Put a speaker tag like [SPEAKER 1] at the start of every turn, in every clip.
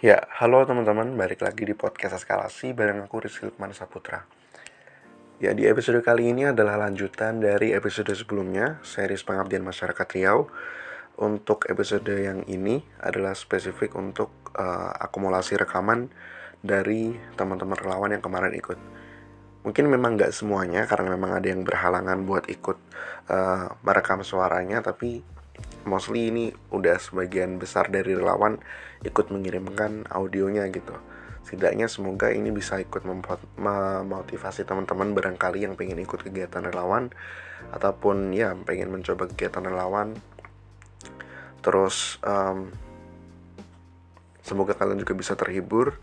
[SPEAKER 1] Ya, halo teman-teman, balik lagi di podcast Eskalasi bareng aku Rizky Lukman Saputra. Ya, di episode kali ini adalah lanjutan dari episode sebelumnya, series Pengabdian Masyarakat Riau. Untuk episode yang ini adalah spesifik untuk uh, akumulasi rekaman dari teman-teman relawan yang kemarin ikut. Mungkin memang nggak semuanya, karena memang ada yang berhalangan buat ikut uh, merekam suaranya, tapi mostly ini udah sebagian besar dari relawan ikut mengirimkan audionya gitu. Setidaknya semoga ini bisa ikut memotivasi teman-teman barangkali yang pengen ikut kegiatan relawan ataupun ya pengen mencoba kegiatan relawan. Terus um, semoga kalian juga bisa terhibur.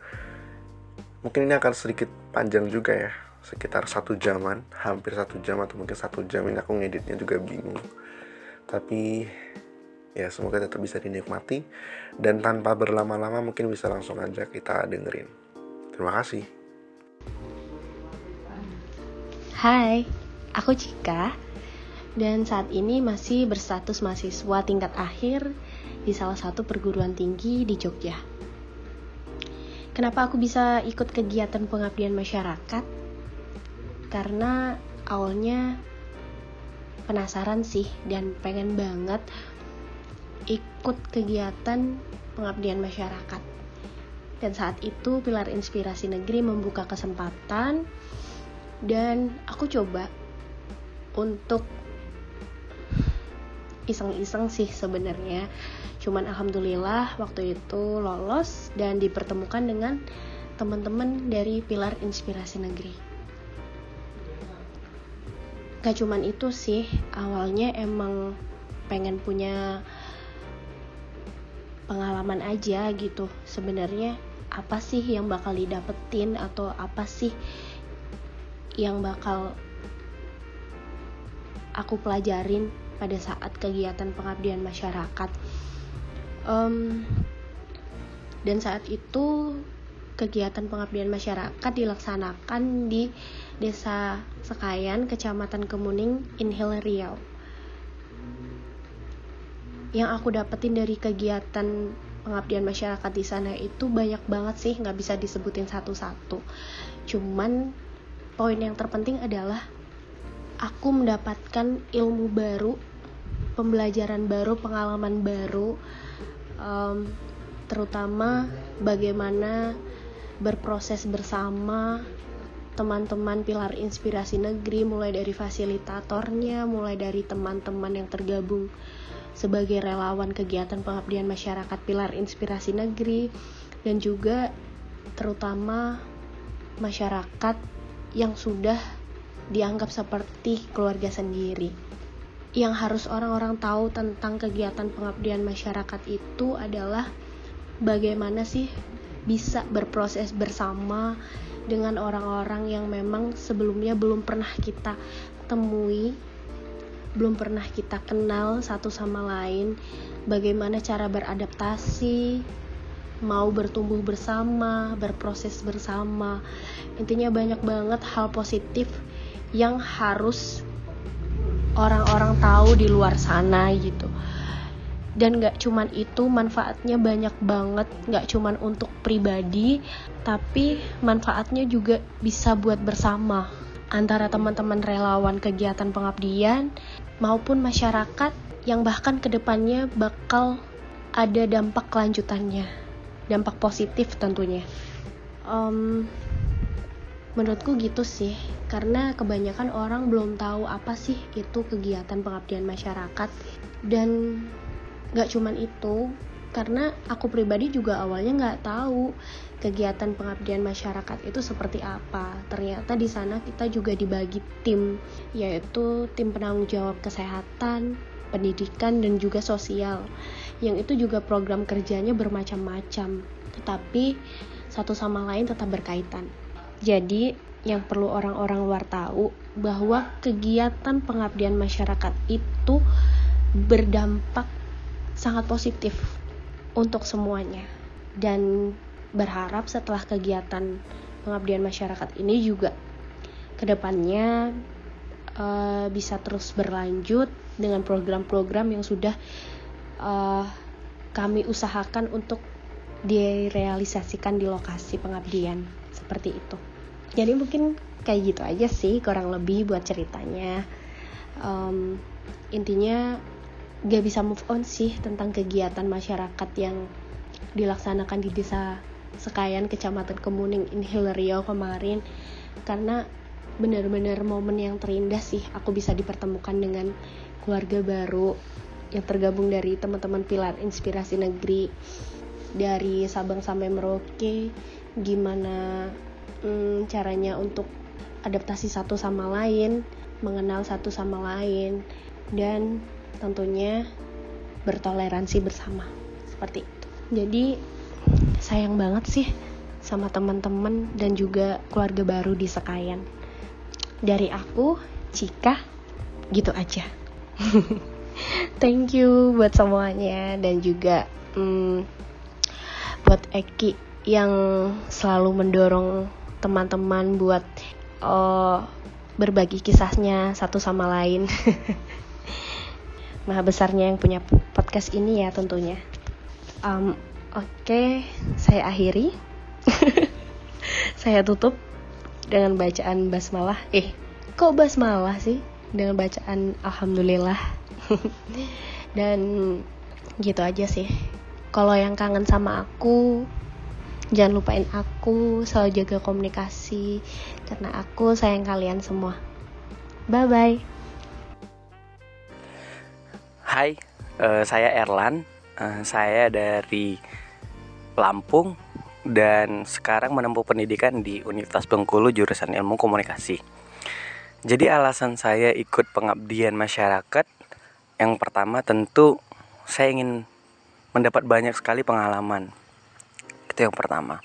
[SPEAKER 1] Mungkin ini akan sedikit panjang juga ya sekitar satu jaman hampir satu jam atau mungkin satu jam. Ini aku ngeditnya juga bingung tapi ya semoga tetap bisa dinikmati. Dan tanpa berlama-lama mungkin bisa langsung aja kita dengerin. Terima kasih.
[SPEAKER 2] Hai aku Cika. Dan saat ini masih berstatus mahasiswa tingkat akhir di salah satu perguruan tinggi di Jogja. Kenapa aku bisa ikut kegiatan pengabdian masyarakat? Karena awalnya penasaran sih dan pengen banget ikut kegiatan pengabdian masyarakat. Dan saat itu Pilar Inspirasi Negeri membuka kesempatan dan aku coba untuk iseng-iseng sih sebenarnya. Cuman alhamdulillah waktu itu lolos dan dipertemukan dengan teman-teman dari Pilar Inspirasi Negeri. Gak cuman itu sih, awalnya emang pengen punya pengalaman aja gitu. Sebenarnya apa sih yang bakal didapetin atau apa sih yang bakal aku pelajarin pada saat kegiatan pengabdian masyarakat? Um, dan saat itu kegiatan pengabdian masyarakat dilaksanakan di Desa Sekayan, Kecamatan Kemuning, Inhil Riau. Yang aku dapetin dari kegiatan pengabdian masyarakat di sana itu banyak banget sih nggak bisa disebutin satu-satu. Cuman poin yang terpenting adalah aku mendapatkan ilmu baru pembelajaran baru pengalaman baru um, terutama bagaimana berproses bersama teman-teman pilar inspirasi negeri mulai dari fasilitatornya mulai dari teman-teman yang tergabung sebagai relawan kegiatan pengabdian masyarakat Pilar Inspirasi Negeri dan juga terutama masyarakat yang sudah dianggap seperti keluarga sendiri. Yang harus orang-orang tahu tentang kegiatan pengabdian masyarakat itu adalah bagaimana sih bisa berproses bersama dengan orang-orang yang memang sebelumnya belum pernah kita temui belum pernah kita kenal satu sama lain, bagaimana cara beradaptasi, mau bertumbuh bersama, berproses bersama. Intinya banyak banget hal positif yang harus orang-orang tahu di luar sana gitu. Dan gak cuman itu manfaatnya banyak banget, gak cuman untuk pribadi, tapi manfaatnya juga bisa buat bersama antara teman-teman relawan kegiatan pengabdian maupun masyarakat yang bahkan ke depannya bakal ada dampak kelanjutannya, dampak positif tentunya. Um, menurutku gitu sih, karena kebanyakan orang belum tahu apa sih itu kegiatan pengabdian masyarakat dan gak cuman itu, karena aku pribadi juga awalnya nggak tahu kegiatan pengabdian masyarakat itu seperti apa. Ternyata di sana kita juga dibagi tim, yaitu tim penanggung jawab kesehatan, pendidikan dan juga sosial. Yang itu juga program kerjanya bermacam-macam, tetapi satu sama lain tetap berkaitan. Jadi, yang perlu orang-orang luar tahu bahwa kegiatan pengabdian masyarakat itu berdampak sangat positif untuk semuanya. Dan berharap setelah kegiatan pengabdian masyarakat ini juga ke depannya uh, bisa terus berlanjut dengan program-program yang sudah uh, kami usahakan untuk direalisasikan di lokasi pengabdian seperti itu. Jadi mungkin kayak gitu aja sih kurang lebih buat ceritanya. Um, intinya gak bisa move on sih tentang kegiatan masyarakat yang dilaksanakan di desa Sekayan Kecamatan Kemuning in Hilario kemarin. Karena benar-benar momen yang terindah sih aku bisa dipertemukan dengan keluarga baru yang tergabung dari teman-teman pilar inspirasi negeri dari Sabang sampai Merauke. Gimana hmm, caranya untuk adaptasi satu sama lain mengenal satu sama lain. Dan tentunya bertoleransi bersama. Seperti itu. Jadi sayang banget sih sama teman-teman dan juga keluarga baru di Sekayan. Dari aku Cika gitu aja. Thank you buat semuanya dan juga hmm, buat Eki yang selalu mendorong teman-teman buat uh, berbagi kisahnya satu sama lain maha besarnya yang punya podcast ini ya tentunya. Um, oke okay, saya akhiri. Saya tutup dengan bacaan basmalah. Eh kok basmalah sih? Dengan bacaan alhamdulillah. Dan gitu aja sih. Kalau yang kangen sama aku jangan lupain aku. Selalu jaga komunikasi. Karena aku sayang kalian semua. Bye bye
[SPEAKER 3] Hai uh, saya Erlan uh, saya dari Lampung dan sekarang menempuh pendidikan di Universitas Bengkulu jurusan Ilmu Komunikasi. Jadi alasan saya ikut pengabdian masyarakat yang pertama tentu saya ingin mendapat banyak sekali pengalaman. Itu yang pertama.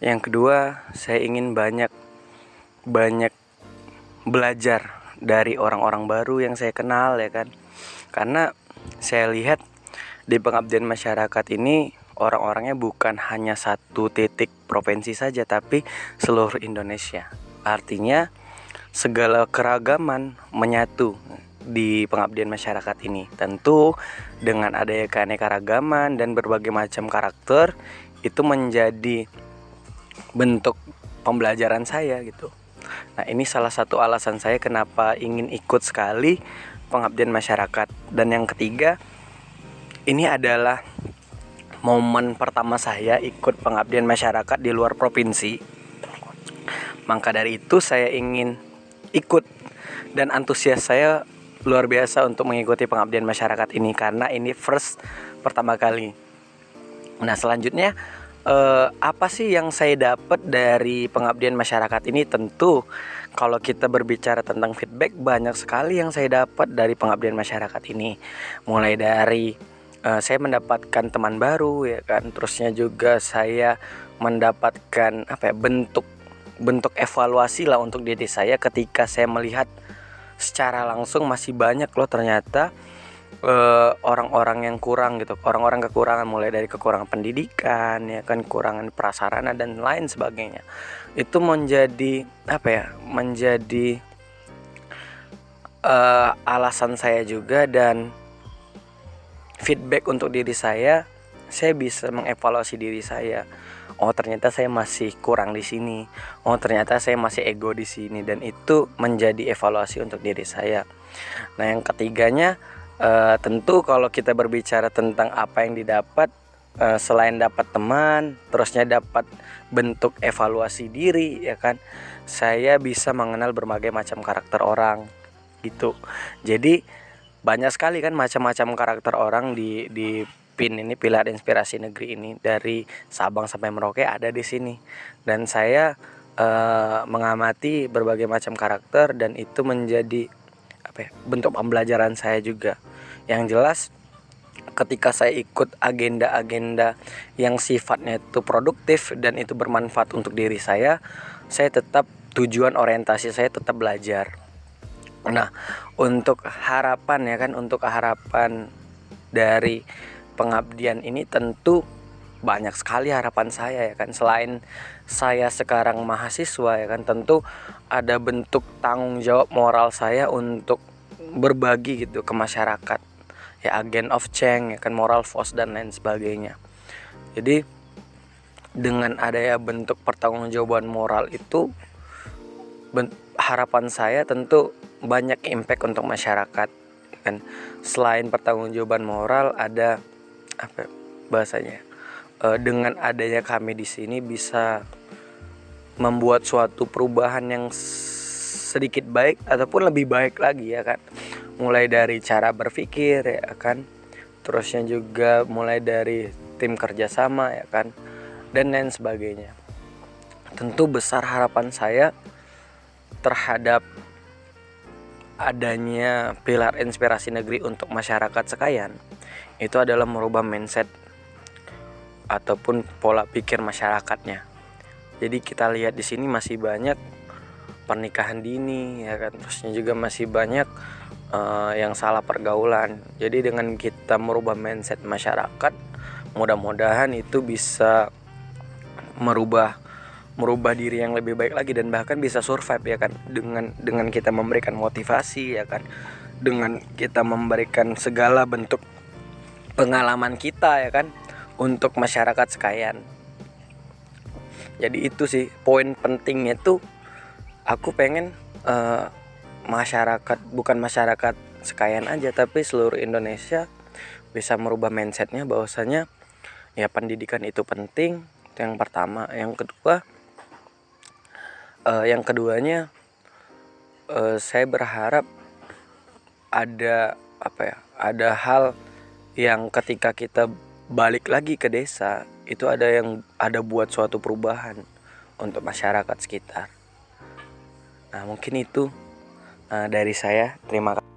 [SPEAKER 3] Yang kedua, saya ingin banyak banyak belajar dari orang-orang baru yang saya kenal ya kan. Karena saya lihat di pengabdian masyarakat ini orang-orangnya bukan hanya satu titik provinsi saja tapi seluruh Indonesia. Artinya segala keragaman menyatu di pengabdian masyarakat ini. Tentu dengan adanya keanekaragaman dan berbagai macam karakter itu menjadi bentuk pembelajaran saya gitu. Nah, ini salah satu alasan saya kenapa ingin ikut sekali pengabdian masyarakat. Dan yang ketiga, ini adalah momen pertama saya ikut pengabdian masyarakat di luar provinsi. Maka dari itu saya ingin ikut dan antusias saya luar biasa untuk mengikuti pengabdian masyarakat ini karena ini first pertama kali. Nah selanjutnya eh, apa sih yang saya dapat dari pengabdian masyarakat ini? Tentu kalau kita berbicara tentang feedback banyak sekali yang saya dapat dari pengabdian masyarakat ini. Mulai dari eh, saya mendapatkan teman baru ya kan, terusnya juga saya mendapatkan apa ya bentuk bentuk evaluasi lah untuk diri saya ketika saya melihat secara langsung masih banyak loh ternyata eh, orang-orang yang kurang gitu. Orang-orang kekurangan mulai dari kekurangan pendidikan ya kan? Kekurangan prasarana dan lain sebagainya itu menjadi apa ya menjadi uh, alasan saya juga dan feedback untuk diri saya saya bisa mengevaluasi diri saya. Oh ternyata saya masih kurang di sini. Oh ternyata saya masih ego di sini. Dan itu menjadi evaluasi untuk diri saya. Nah yang ketiganya uh, tentu kalau kita berbicara tentang apa yang didapat uh, selain dapat teman terusnya dapat bentuk evaluasi diri ya kan? Saya bisa mengenal berbagai macam karakter orang gitu. Jadi banyak sekali kan macam-macam karakter orang di di PIN ini pilar inspirasi negeri ini dari Sabang sampai Merauke ada di sini. Dan saya uh, mengamati berbagai macam karakter dan itu menjadi apa ya, bentuk pembelajaran saya juga. Yang jelas ketika saya ikut agenda-agenda yang sifatnya itu produktif dan itu bermanfaat untuk diri saya saya tetap tujuan orientasi saya tetap belajar. Nah untuk harapan ya kan untuk harapan dari pengabdian ini tentu banyak sekali harapan saya ya kan. Selain saya sekarang mahasiswa ya kan tentu ada bentuk tanggung jawab moral saya untuk berbagi gitu ke masyarakat ya agen of change ya kan moral force dan lain sebagainya. Jadi dengan adanya bentuk pertanggungjawaban moral itu harapan saya tentu banyak impact untuk masyarakat kan. Selain pertanggungjawaban moral ada apa bahasanya e, dengan adanya kami di sini bisa membuat suatu perubahan yang sedikit baik ataupun lebih baik lagi ya kan mulai dari cara berpikir ya kan? Terusnya juga mulai dari tim kerjasama ya kan? Dan lain sebagainya. Tentu besar harapan saya terhadap adanya pilar inspirasi negeri untuk masyarakat sekayan itu adalah merubah mindset ataupun pola pikir masyarakatnya. Jadi kita lihat di sini masih banyak pernikahan dini ya kan? Terusnya juga masih banyak uh, yang salah pergaulan. Jadi dengan kita merubah mindset masyarakat mudah-mudahan itu bisa merubah merubah diri yang lebih baik lagi dan bahkan bisa survive ya kan? Dengan dengan kita memberikan motivasi ya kan? Dengan kita memberikan segala bentuk pengalaman kita ya kan? Untuk masyarakat sekayan jadi itu sih poin pentingnya tuh aku pengen uh, masyarakat bukan masyarakat sekayan aja tapi seluruh Indonesia bisa merubah mindsetnya bahwasanya ya pendidikan itu penting itu yang pertama. Yang kedua uh, yang keduanya uh, saya berharap ada apa ya ada hal yang ketika kita balik lagi ke desa itu ada yang ada buat suatu perubahan untuk masyarakat sekitar. Nah mungkin itu uh, dari saya terima kasih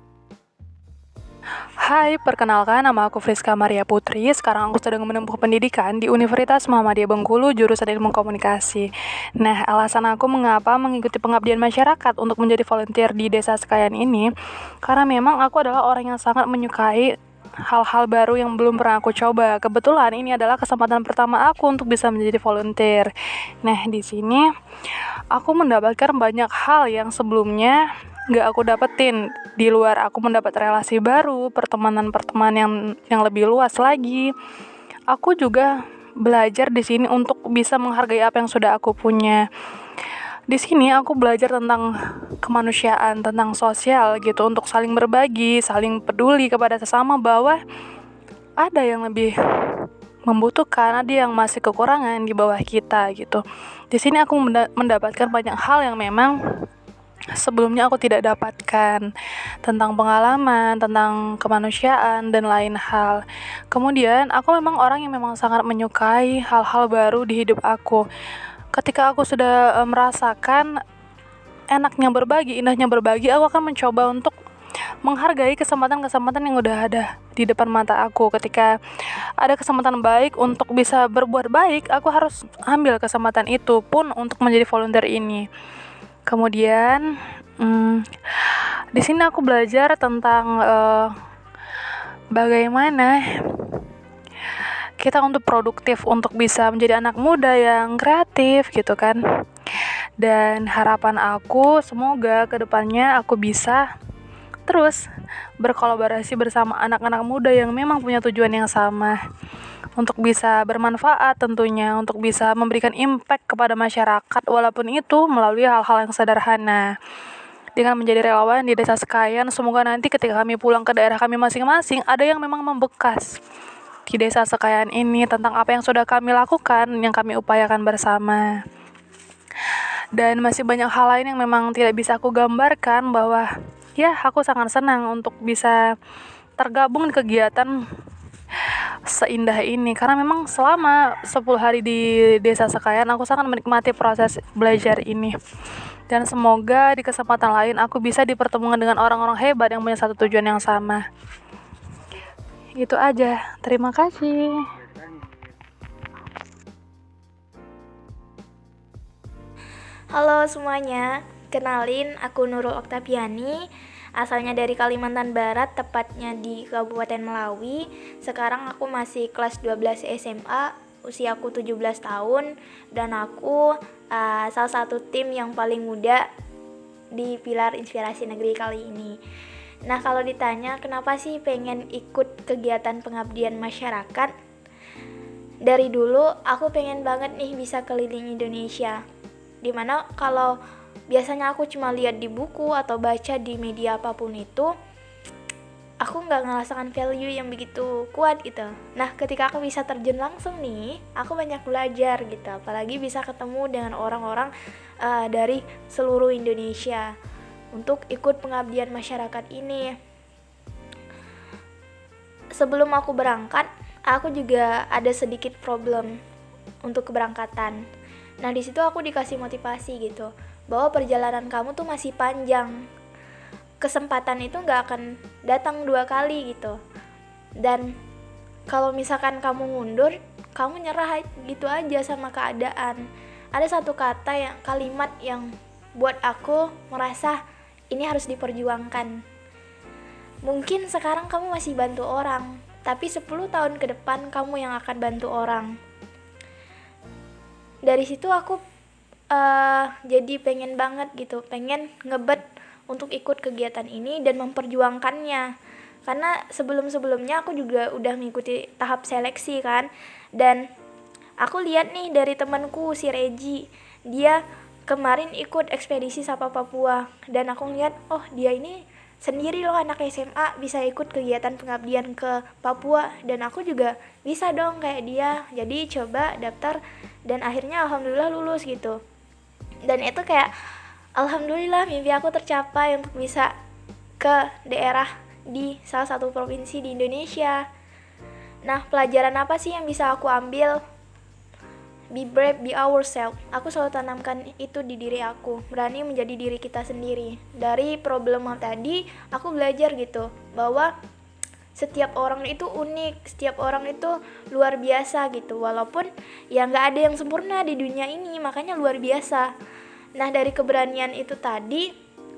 [SPEAKER 4] Hai, perkenalkan nama aku Friska Maria Putri. Sekarang aku sedang menempuh pendidikan di Universitas Muhammadiyah Bengkulu jurusan Ilmu Komunikasi. Nah, alasan aku mengapa mengikuti pengabdian masyarakat untuk menjadi volunteer di Desa Sekayan ini karena memang aku adalah orang yang sangat menyukai hal-hal baru yang belum pernah aku coba. Kebetulan ini adalah kesempatan pertama aku untuk bisa menjadi volunteer. Nah, di sini aku mendapatkan banyak hal yang sebelumnya gak aku dapetin. Di luar aku mendapat relasi baru pertemanan-pertemanan yang yang lebih luas lagi. Aku juga belajar di sini untuk bisa menghargai apa yang sudah aku punya. Di sini aku belajar tentang kemanusiaan tentang sosial gitu untuk saling berbagi saling peduli kepada sesama bahwa ada yang lebih membutuhkan ada yang masih kekurangan di bawah kita gitu. Di sini aku mendapatkan banyak hal yang memang sebelumnya aku tidak dapatkan tentang pengalaman, tentang kemanusiaan dan lain hal. Kemudian, aku memang orang yang memang sangat menyukai hal-hal baru di hidup aku. Ketika aku sudah uh, merasakan enaknya berbagi, indahnya berbagi, aku akan mencoba untuk menghargai kesempatan-kesempatan yang udah ada di depan mata aku. Ketika ada kesempatan baik untuk bisa berbuat baik, aku harus ambil kesempatan itu pun untuk menjadi volunteer ini kemudian hmm, di sini aku belajar tentang uh, bagaimana kita untuk produktif untuk bisa menjadi anak muda yang kreatif gitu kan. Dan harapan aku semoga ke depannya aku bisa terus berkolaborasi bersama anak-anak muda yang memang punya tujuan yang sama. Untuk bisa bermanfaat tentunya untuk bisa memberikan impact kepada masyarakat walaupun itu melalui hal-hal yang sederhana. Dengan menjadi relawan di desa Sekayan semoga nanti ketika kami pulang ke daerah kami masing-masing ada yang memang membekas di desa Sekayan ini tentang apa yang sudah kami lakukan yang kami upayakan bersama. Dan masih banyak hal lain yang memang tidak bisa aku gambarkan bahwa ya aku sangat senang untuk bisa tergabung di kegiatan seindah ini. Karena memang selama 10 hari di desa Sekayan aku sangat menikmati proses belajar ini. Dan semoga di kesempatan lain aku bisa dipertemukan dengan orang-orang hebat yang punya satu tujuan yang sama. Itu aja. Terima kasih.
[SPEAKER 5] Halo semuanya, kenalin aku Nurul Oktaviani asalnya dari Kalimantan Barat, tepatnya di Kabupaten Melawi. Sekarang aku masih kelas 12 SMA, usiaku 17 tahun dan aku uh, salah satu tim yang paling muda di Pilar Inspirasi Negeri kali ini. Nah, kalau ditanya kenapa sih pengen ikut kegiatan pengabdian masyarakat? dari dulu aku pengen banget nih bisa keliling Indonesia di mana kalau biasanya aku cuma lihat di buku atau baca di media apa pun itu aku nggak ngerasakan value yang begitu kuat gitu. Nah ketika aku bisa terjun langsung nih aku banyak belajar gitu. Apalagi bisa ketemu dengan orang-orang uh, dari seluruh Indonesia untuk ikut pengabdian masyarakat ini. Sebelum aku berangkat aku juga ada sedikit problem untuk keberangkatan. Nah di situ aku dikasih motivasi gitu bahwa perjalanan kamu tuh masih panjang. Kesempatan itu nggak akan datang dua kali gitu. Dan kalau misalkan kamu mundur kamu nyerah gitu aja sama keadaan. Ada satu kata yang kalimat yang buat aku merasa ini harus diperjuangkan. Mungkin sekarang kamu masih bantu orang tapi 10 tahun ke depan kamu yang akan bantu orang. Dari situ aku uh, jadi pengen banget gitu pengen ngebet untuk ikut kegiatan ini dan memperjuangkannya. Karena sebelum-sebelumnya aku juga udah mengikuti tahap seleksi kan dan aku lihat nih dari temanku si Regi dia kemarin ikut ekspedisi Sapa Papua dan aku lihat oh dia ini sendiri loh anak SMA bisa ikut kegiatan pengabdian ke Papua dan aku juga bisa dong kayak dia. Jadi coba daftar dan akhirnya alhamdulillah lulus gitu dan itu kayak Alhamdulillah mimpi aku tercapai untuk bisa ke daerah di salah satu provinsi di Indonesia. Nah, pelajaran apa sih yang bisa aku ambil? Be brave, be ourselves. Aku selalu tanamkan itu di diri aku. Berani menjadi diri kita sendiri. Dari problem tadi, aku belajar gitu bahwa setiap orang itu unik, setiap orang itu luar biasa gitu. Walaupun ya nggak ada yang sempurna di dunia ini, makanya luar biasa Nah, dari keberanian itu tadi,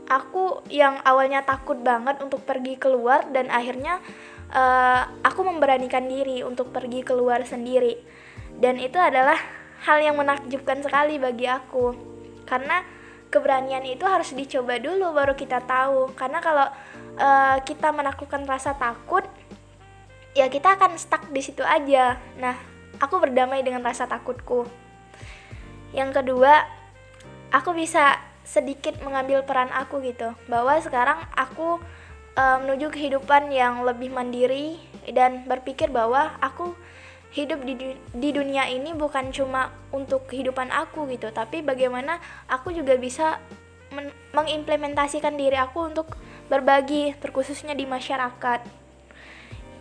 [SPEAKER 5] aku yang awalnya takut banget untuk pergi keluar dan akhirnya uh, aku memberanikan diri untuk pergi keluar sendiri. Dan itu adalah hal yang menakjubkan sekali bagi aku. Karena keberanian itu harus dicoba dulu baru kita tahu. Karena kalau uh, kita menaklukkan rasa takut, ya kita akan stuck di situ aja. Nah, aku berdamai dengan rasa takutku. Yang kedua, aku bisa sedikit mengambil peran aku gitu bahwa sekarang aku e, menuju kehidupan yang lebih mandiri dan berpikir bahwa aku hidup di, di dunia ini bukan cuma untuk kehidupan aku gitu tapi bagaimana aku juga bisa men, mengimplementasikan diri aku untuk berbagi terkhususnya di masyarakat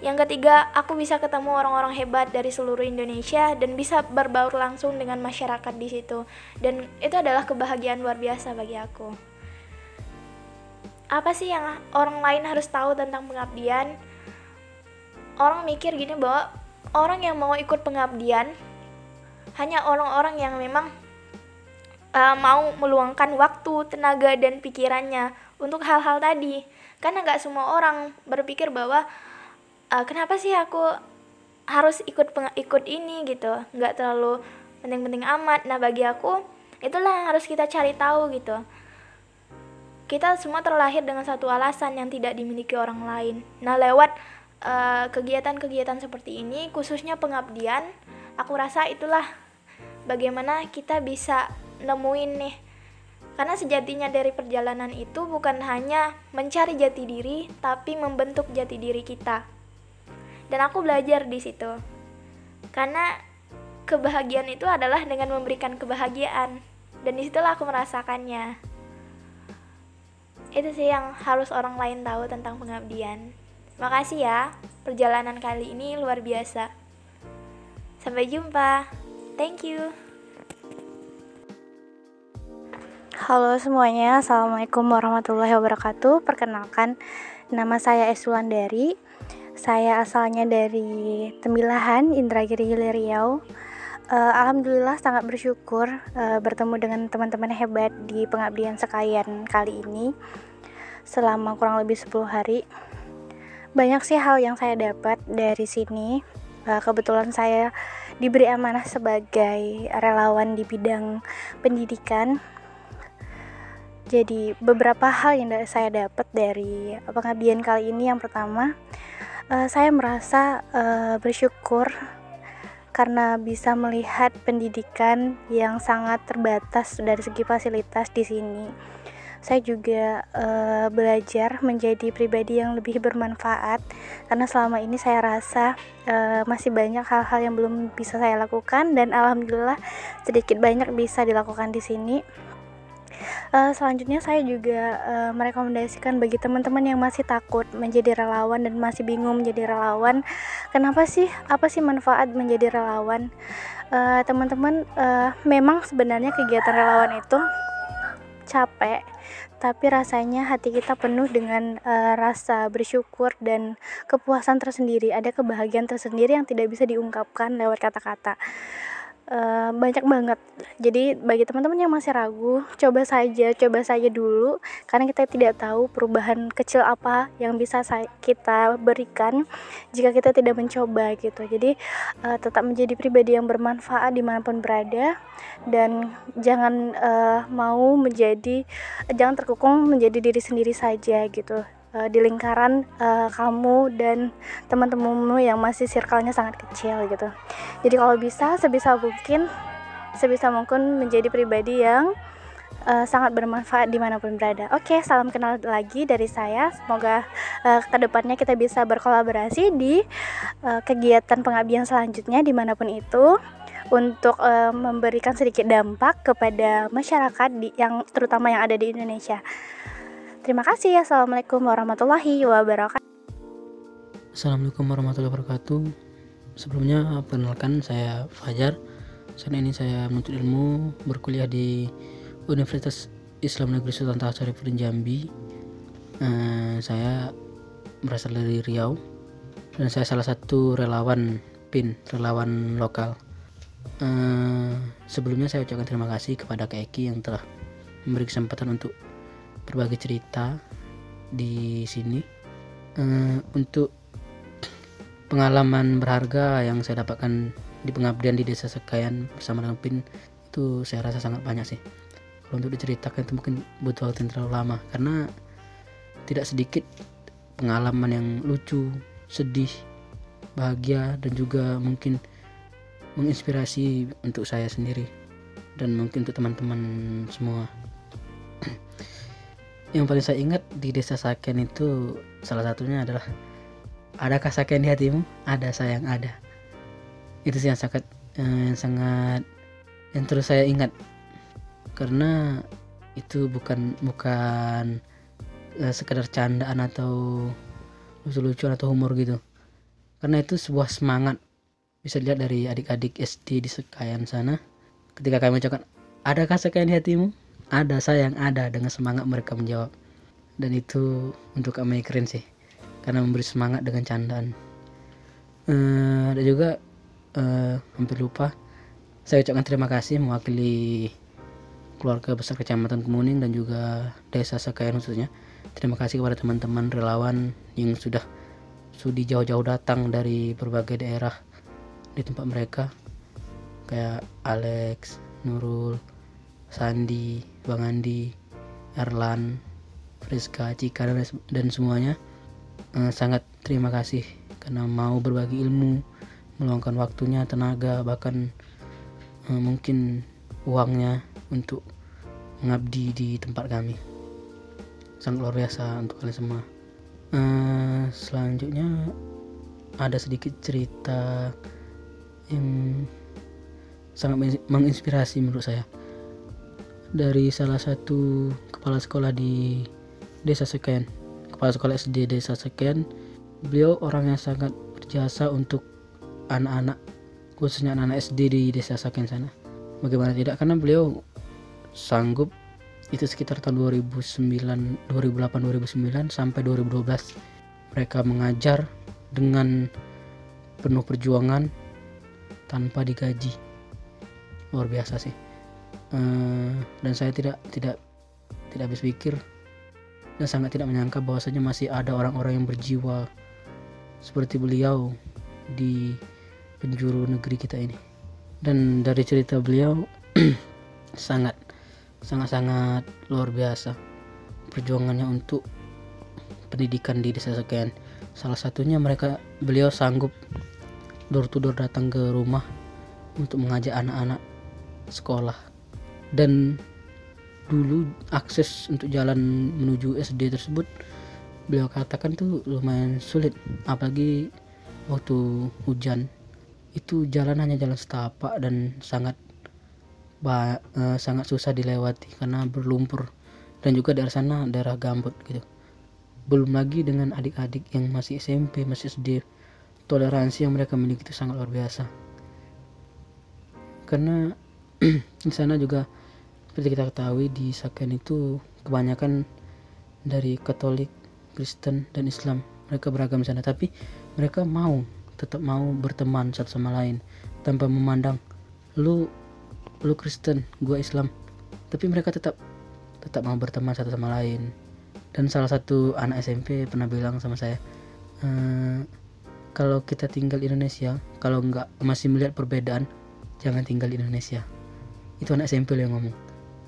[SPEAKER 5] yang ketiga, aku bisa ketemu orang-orang hebat dari seluruh Indonesia dan bisa berbaur langsung dengan masyarakat di situ. Dan itu adalah kebahagiaan luar biasa bagi aku. Apa sih yang orang lain harus tahu tentang pengabdian? Orang mikir gini bahwa orang yang mau ikut pengabdian hanya orang-orang yang memang uh, mau meluangkan waktu, tenaga, dan pikirannya untuk hal-hal tadi. Karena nggak semua orang berpikir bahwa uh, kenapa sih aku harus ikut ikut ini? gitu. Nggak terlalu penting-penting amat. Nah bagi aku itulah yang harus kita cari tahu gitu. Kita semua terlahir dengan satu alasan yang tidak dimiliki orang lain. Nah lewat kegiatan kegiatan-kegiatan seperti ini khususnya pengabdian aku rasa itulah bagaimana kita bisa nemuin nih karena sejatinya dari perjalanan itu bukan hanya mencari jati diri tapi membentuk jati diri kita. Dan aku belajar di situ. Karena kebahagiaan itu adalah dengan memberikan kebahagiaan. Dan di situlah aku merasakannya. Itu sih yang harus orang lain tahu tentang pengabdian. Makasih ya perjalanan kali ini luar biasa. Sampai jumpa. Thank you
[SPEAKER 6] Halo semuanya, Assalamualaikum warahmatullahi wabarakatuh Perkenalkan, nama saya Esulandari saya asalnya dari Tembilahan, Indragiri Riau. Uh, Alhamdulillah sangat bersyukur uh, bertemu dengan teman-teman hebat di pengabdian sekalian kali ini selama kurang lebih 10 hari. Banyak sih hal yang saya dapat dari sini. Uh, kebetulan saya diberi amanah sebagai relawan di bidang pendidikan. Jadi beberapa hal yang saya dapat dari pengabdian kali ini yang pertama uh, saya merasa uh, bersyukur karena bisa melihat pendidikan yang sangat terbatas dari segi fasilitas di sini. Saya juga uh, belajar menjadi pribadi yang lebih bermanfaat karena selama ini saya rasa uh, masih banyak hal-hal yang belum bisa saya lakukan dan alhamdulillah sedikit banyak bisa dilakukan di sini. Uh, selanjutnya saya juga uh, merekomendasikan bagi teman-teman yang masih takut menjadi relawan dan masih bingung menjadi relawan, kenapa sih? Apa sih manfaat menjadi relawan? Uh, teman-teman, uh, memang sebenarnya kegiatan relawan itu capek, tapi rasanya hati kita penuh dengan uh, rasa bersyukur dan kepuasan tersendiri. Ada kebahagiaan tersendiri yang tidak bisa diungkapkan lewat kata-kata. Uh, banyak banget. Jadi bagi teman-teman yang masih ragu, coba saja, coba saja dulu karena kita tidak tahu perubahan kecil apa yang bisa kita berikan jika kita tidak mencoba gitu. Jadi uh, tetap menjadi pribadi yang bermanfaat di mana pun berada dan jangan uh, mau menjadi jangan terkukung menjadi diri sendiri saja gitu uh, di lingkaran uh, kamu dan teman-temanmu yang masih circle-nya sangat kecil gitu. Jadi kalau bisa sebisa mungkin sebisa mungkin menjadi pribadi yang uh, sangat bermanfaat di mana pun berada. Oke, salam kenal lagi dari saya. Semoga uh, ke depannya kita bisa berkolaborasi di uh, kegiatan pengabdian selanjutnya di mana pun itu untuk uh, memberikan sedikit dampak kepada masyarakat di, yang terutama yang ada di Indonesia. Terima kasih. Assalamualaikum warahmatullahi wabarakatuh.
[SPEAKER 7] Assalamualaikum warahmatullahi wabarakatuh. Sebelumnya perkenalkan saya Fajar. Saat ini saya menuntut ilmu berkuliah di Universitas Islam Negeri Sultan Taharifudin Jambi. Uh, saya berasal dari Riau dan saya salah satu relawan PIN, relawan lokal. Uh, sebelumnya saya ucapkan terima kasih kepada Kak Eki yang telah memberi kesempatan untuk berbagi cerita di sini. Uh, untuk pengalaman berharga yang saya dapatkan di pengabdian di desa Sekayan bersama dengan PIN itu saya rasa sangat banyak sih. Kalau untuk diceritakan itu mungkin butuh waktu yang terlalu lama karena tidak sedikit pengalaman yang lucu sedih bahagia dan juga mungkin menginspirasi untuk saya sendiri dan mungkin untuk teman-teman semua yang paling saya ingat di desa Saken itu salah satunya adalah adakah Saken di hatimu? Ada sayang ada. Itu sih yang sangat eh, yang sangat yang terus saya ingat. Karena itu bukan bukan eh, sekedar candaan atau lucu-lucuan atau humor gitu. Karena itu sebuah semangat. Bisa dilihat dari adik-adik SD di Sekayan sana. Ketika kami ucapkan adakah Sekayan di hatimu ada sayang ada dengan semangat mereka menjawab. Dan itu untuk kami keren sih. Karena memberi semangat dengan candaan. Uh, dan juga uh, hampir lupa. Saya ucapkan terima kasih mewakili keluarga besar kecamatan Kemuning dan juga desa Sekayan khususnya. Terima kasih kepada teman-teman relawan yang sudah sudi jauh-jauh datang dari berbagai daerah di tempat mereka. Kayak Alex, Nurul, Sandi, Bang Andi, Erlan, Friska, Cika dan, semuanya uh, sangat terima kasih karena mau berbagi ilmu, meluangkan waktunya, tenaga, bahkan uh, mungkin uangnya untuk mengabdi di tempat kami. Sangat luar biasa untuk kalian semua. Uh, selanjutnya ada sedikit cerita yang sangat menginspirasi menurut saya dari salah satu kepala sekolah di desa Seken. Kepala sekolah SD desa Seken. Beliau orang yang sangat berjasa untuk anak-anak khususnya anak-anak SD di desa Seken sana. Bagaimana tidak? Karena beliau sanggup itu sekitar tahun 2009 2008 2009 sampai 2012 mereka mengajar dengan penuh perjuangan tanpa digaji. Luar biasa sih Eh, dan saya tidak tidak tidak habis pikir dan sangat tidak menyangka bahwasanya masih ada orang-orang yang berjiwa seperti beliau di penjuru negeri kita ini. Dan dari cerita beliau sangat sangat sangat luar biasa perjuangannya untuk pendidikan di desa sekian. Salah satunya mereka beliau sanggup door to door datang ke rumah untuk mengajak anak-anak sekolah dan dulu akses untuk jalan menuju SD tersebut beliau katakan tuh lumayan sulit. Apalagi waktu hujan. Itu jalan hanya jalan setapak dan sangat bah, uh, sangat susah dilewati karena berlumpur. Dan juga daerah sana daerah gambut gitu. Belum lagi dengan adik-adik yang masih SMP masih SD toleransi yang mereka miliki itu sangat luar biasa. Karena di sana juga seperti kita ketahui di Saken itu kebanyakan dari Katolik Kristen dan Islam. Mereka beragam di sana tapi mereka mau tetap mau berteman satu sama lain tanpa memandang lu lu Kristen gua Islam. Tapi mereka tetap tetap mau berteman satu sama lain. Dan salah satu anak SMP pernah bilang sama saya e, kalau kita tinggal di Indonesia kalau nggak masih melihat perbedaan jangan tinggal di Indonesia. Itu anak SMP yang ngomong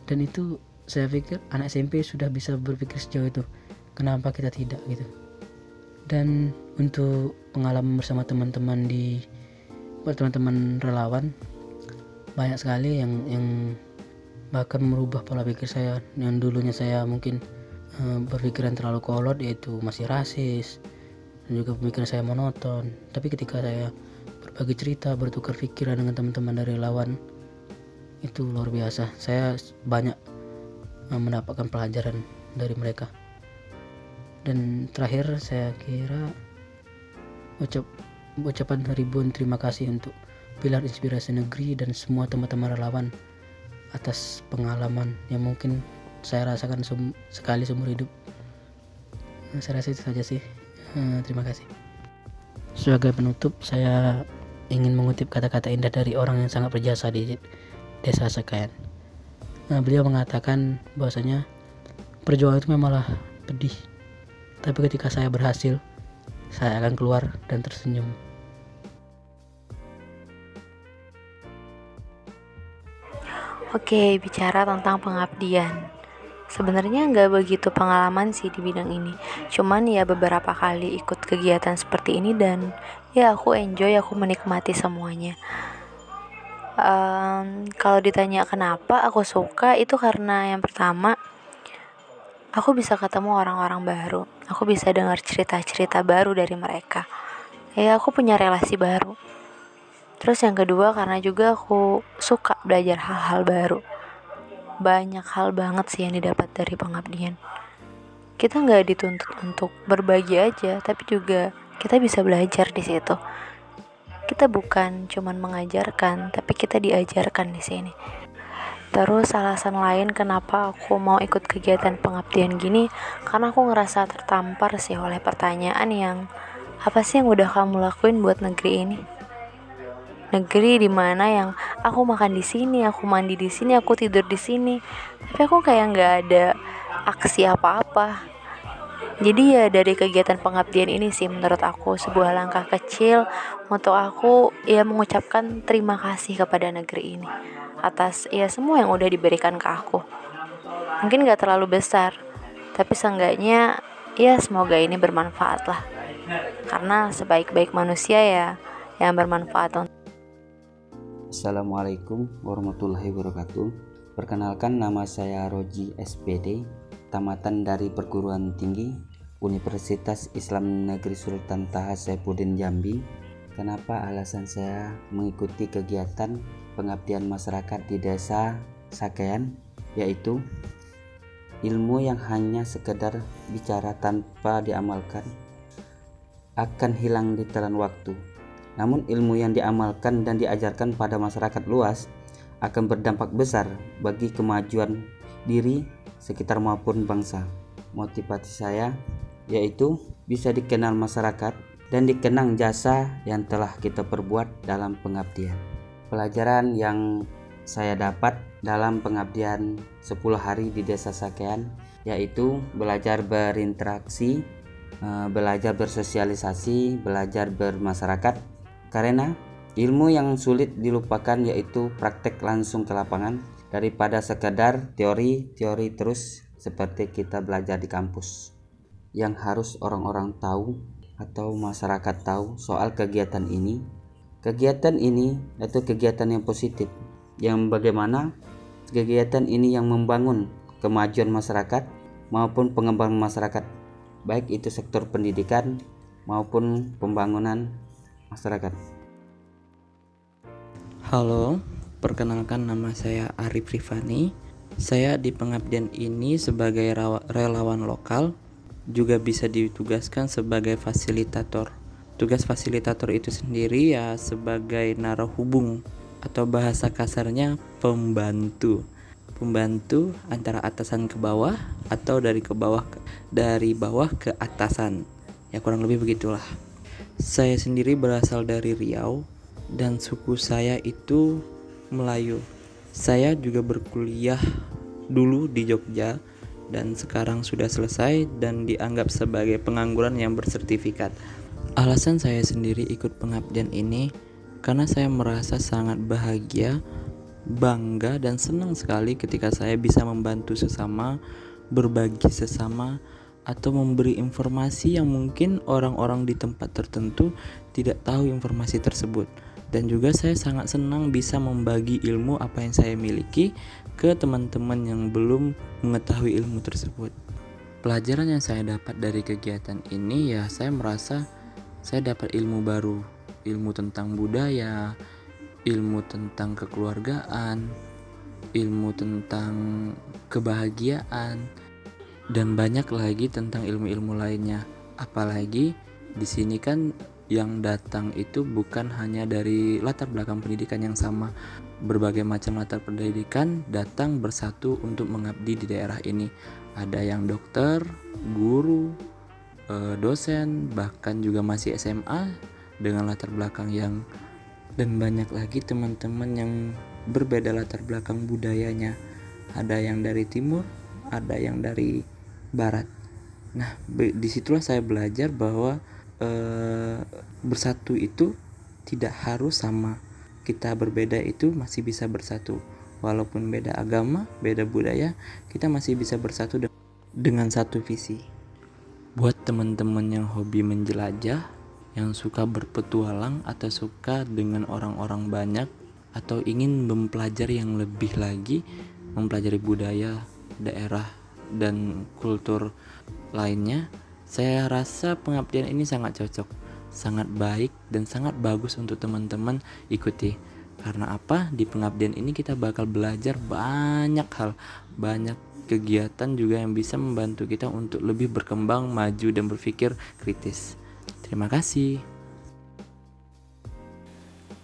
[SPEAKER 7] dan itu saya pikir anak SMP sudah bisa berpikir sejauh itu kenapa kita tidak gitu. Dan untuk pengalaman bersama teman-teman di teman-teman relawan banyak sekali yang yang bahkan merubah pola pikir saya. Yang dulunya saya mungkin uh, berpikiran terlalu kolot yaitu masih rasis dan juga pemikiran saya monoton. Tapi ketika saya berbagi cerita bertukar pikiran dengan teman-teman dari relawan itu luar biasa. Saya banyak uh, mendapatkan pelajaran dari mereka. Dan terakhir saya kira ucap ucapan ribuan terima kasih untuk pilar inspirasi negeri dan semua teman-teman relawan atas pengalaman yang mungkin saya rasakan sum sekali seumur hidup. Saya rasa itu saja sih. Uh, terima kasih. Sebagai penutup saya ingin mengutip kata-kata indah dari orang yang sangat berjasa di desa Sekayan nah, beliau mengatakan bahwasanya perjuangan itu memanglah pedih tapi ketika saya berhasil, saya akan keluar dan tersenyum.
[SPEAKER 8] Oke, bicara tentang pengabdian. Sebenarnya nggak begitu pengalaman sih di bidang ini. Cuman ya beberapa kali ikut kegiatan seperti ini dan ya aku enjoy, aku menikmati semuanya. Um, kalau ditanya kenapa aku suka itu karena yang pertama aku bisa ketemu orang-orang baru. Aku bisa dengar cerita-cerita baru dari mereka. Ya aku punya relasi baru. Terus yang kedua karena juga aku suka belajar hal-hal baru. Banyak hal banget sih yang didapat dari pengabdian. Kita nggak dituntut untuk berbagi aja tapi juga kita bisa belajar di situ kita bukan cuman mengajarkan tapi kita diajarkan di sini Terus alasan lain kenapa aku mau ikut kegiatan pengabdian gini karena aku ngerasa tertampar sih oleh pertanyaan yang apa sih yang udah kamu lakuin buat negeri ini? Negeri di mana yang aku makan di sini, aku mandi di sini, aku tidur di sini, tapi aku kayak nggak ada aksi apa-apa. Jadi ya dari kegiatan pengabdian ini sih menurut aku sebuah langkah kecil untuk aku ya mengucapkan terima kasih kepada negeri ini atas ya semua yang udah diberikan ke aku. Mungkin gak terlalu besar tapi seenggaknya ya semoga ini bermanfaat lah. Karena sebaik-baik manusia ya yang bermanfaat
[SPEAKER 9] Assalamualaikum warahmatullahi wabarakatuh. Perkenalkan nama saya Roji SPD Tamatan dari perguruan tinggi Universitas Islam Negeri Sultan Taha Saifuddin Jambi Kenapa alasan saya mengikuti kegiatan pengabdian masyarakat di desa Sakean yaitu ilmu yang hanya sekedar bicara tanpa diamalkan akan hilang di telan waktu. Namun ilmu yang diamalkan dan diajarkan pada masyarakat luas akan berdampak besar bagi kemajuan diri sekitar maupun bangsa. Motivasi saya yaitu bisa dikenal masyarakat dan dikenang jasa yang telah kita perbuat dalam pengabdian. Pelajaran yang saya dapat dalam pengabdian 10 hari di Desa Sakean yaitu belajar berinteraksi, eh, belajar bersosialisasi, belajar bermasyarakat karena ilmu yang sulit dilupakan yaitu praktek langsung ke lapangan daripada sekadar teori-teori terus seperti kita belajar di kampus. Yang harus orang-orang tahu atau masyarakat tahu soal kegiatan ini Kegiatan ini atau kegiatan yang positif yang bagaimana kegiatan ini yang membangun kemajuan masyarakat maupun pengembangan masyarakat baik itu sektor pendidikan maupun pembangunan masyarakat.
[SPEAKER 10] Halo, perkenalkan nama saya Arif Rifani. Saya di pengabdian ini sebagai relawan lokal juga bisa ditugaskan sebagai fasilitator. Tugas fasilitator itu sendiri ya sebagai naruh hubung atau bahasa kasarnya pembantu. Pembantu antara atasan ke bawah atau dari ke bawah ke, dari bawah ke atasan. Ya kurang lebih begitulah. Saya sendiri berasal dari Riau dan suku saya itu Melayu. Saya juga berkuliah dulu di Jogja dan sekarang sudah selesai dan dianggap sebagai pengangguran yang bersertifikat. Alasan saya sendiri ikut pengabdian ini karena saya merasa sangat bahagia, bangga, dan senang sekali ketika saya bisa membantu sesama, berbagi sesama, atau memberi informasi yang mungkin orang-orang di tempat tertentu tidak tahu informasi tersebut. Dan juga saya sangat senang bisa membagi ilmu apa yang saya miliki ke teman-teman yang belum mengetahui ilmu tersebut. Pelajaran yang saya dapat dari kegiatan ini ya saya merasa saya dapat ilmu baru, ilmu tentang budaya, ilmu tentang kekeluargaan, ilmu tentang kebahagiaan, dan banyak lagi tentang ilmu-ilmu lainnya. Apalagi di sini kan yang datang itu bukan hanya dari latar belakang pendidikan yang sama. Berbagai macam latar pendidikan datang bersatu untuk mengabdi di daerah ini. Ada yang dokter, guru, uh, dosen bahkan juga masih SMA dengan latar belakang yang dan banyak lagi teman-teman yang berbeda latar belakang budayanya ada yang dari timur ada yang dari barat nah di situlah saya belajar bahwa uh, bersatu itu tidak harus sama kita berbeda itu masih bisa bersatu. Walaupun beda agama beda budaya kita masih bisa bersatu dengan satu visi. Buat teman-teman yang hobi menjelajah, yang suka berpetualang atau suka dengan orang-orang banyak atau ingin mempelajari yang lebih lagi, mempelajari budaya, daerah dan kultur lainnya, saya rasa pengabdian ini sangat cocok, sangat baik dan sangat bagus untuk teman-teman ikuti. Karena apa? Di pengabdian ini kita bakal belajar banyak hal, banyak kegiatan juga yang bisa membantu kita untuk lebih berkembang, maju, dan berpikir kritis. Terima kasih.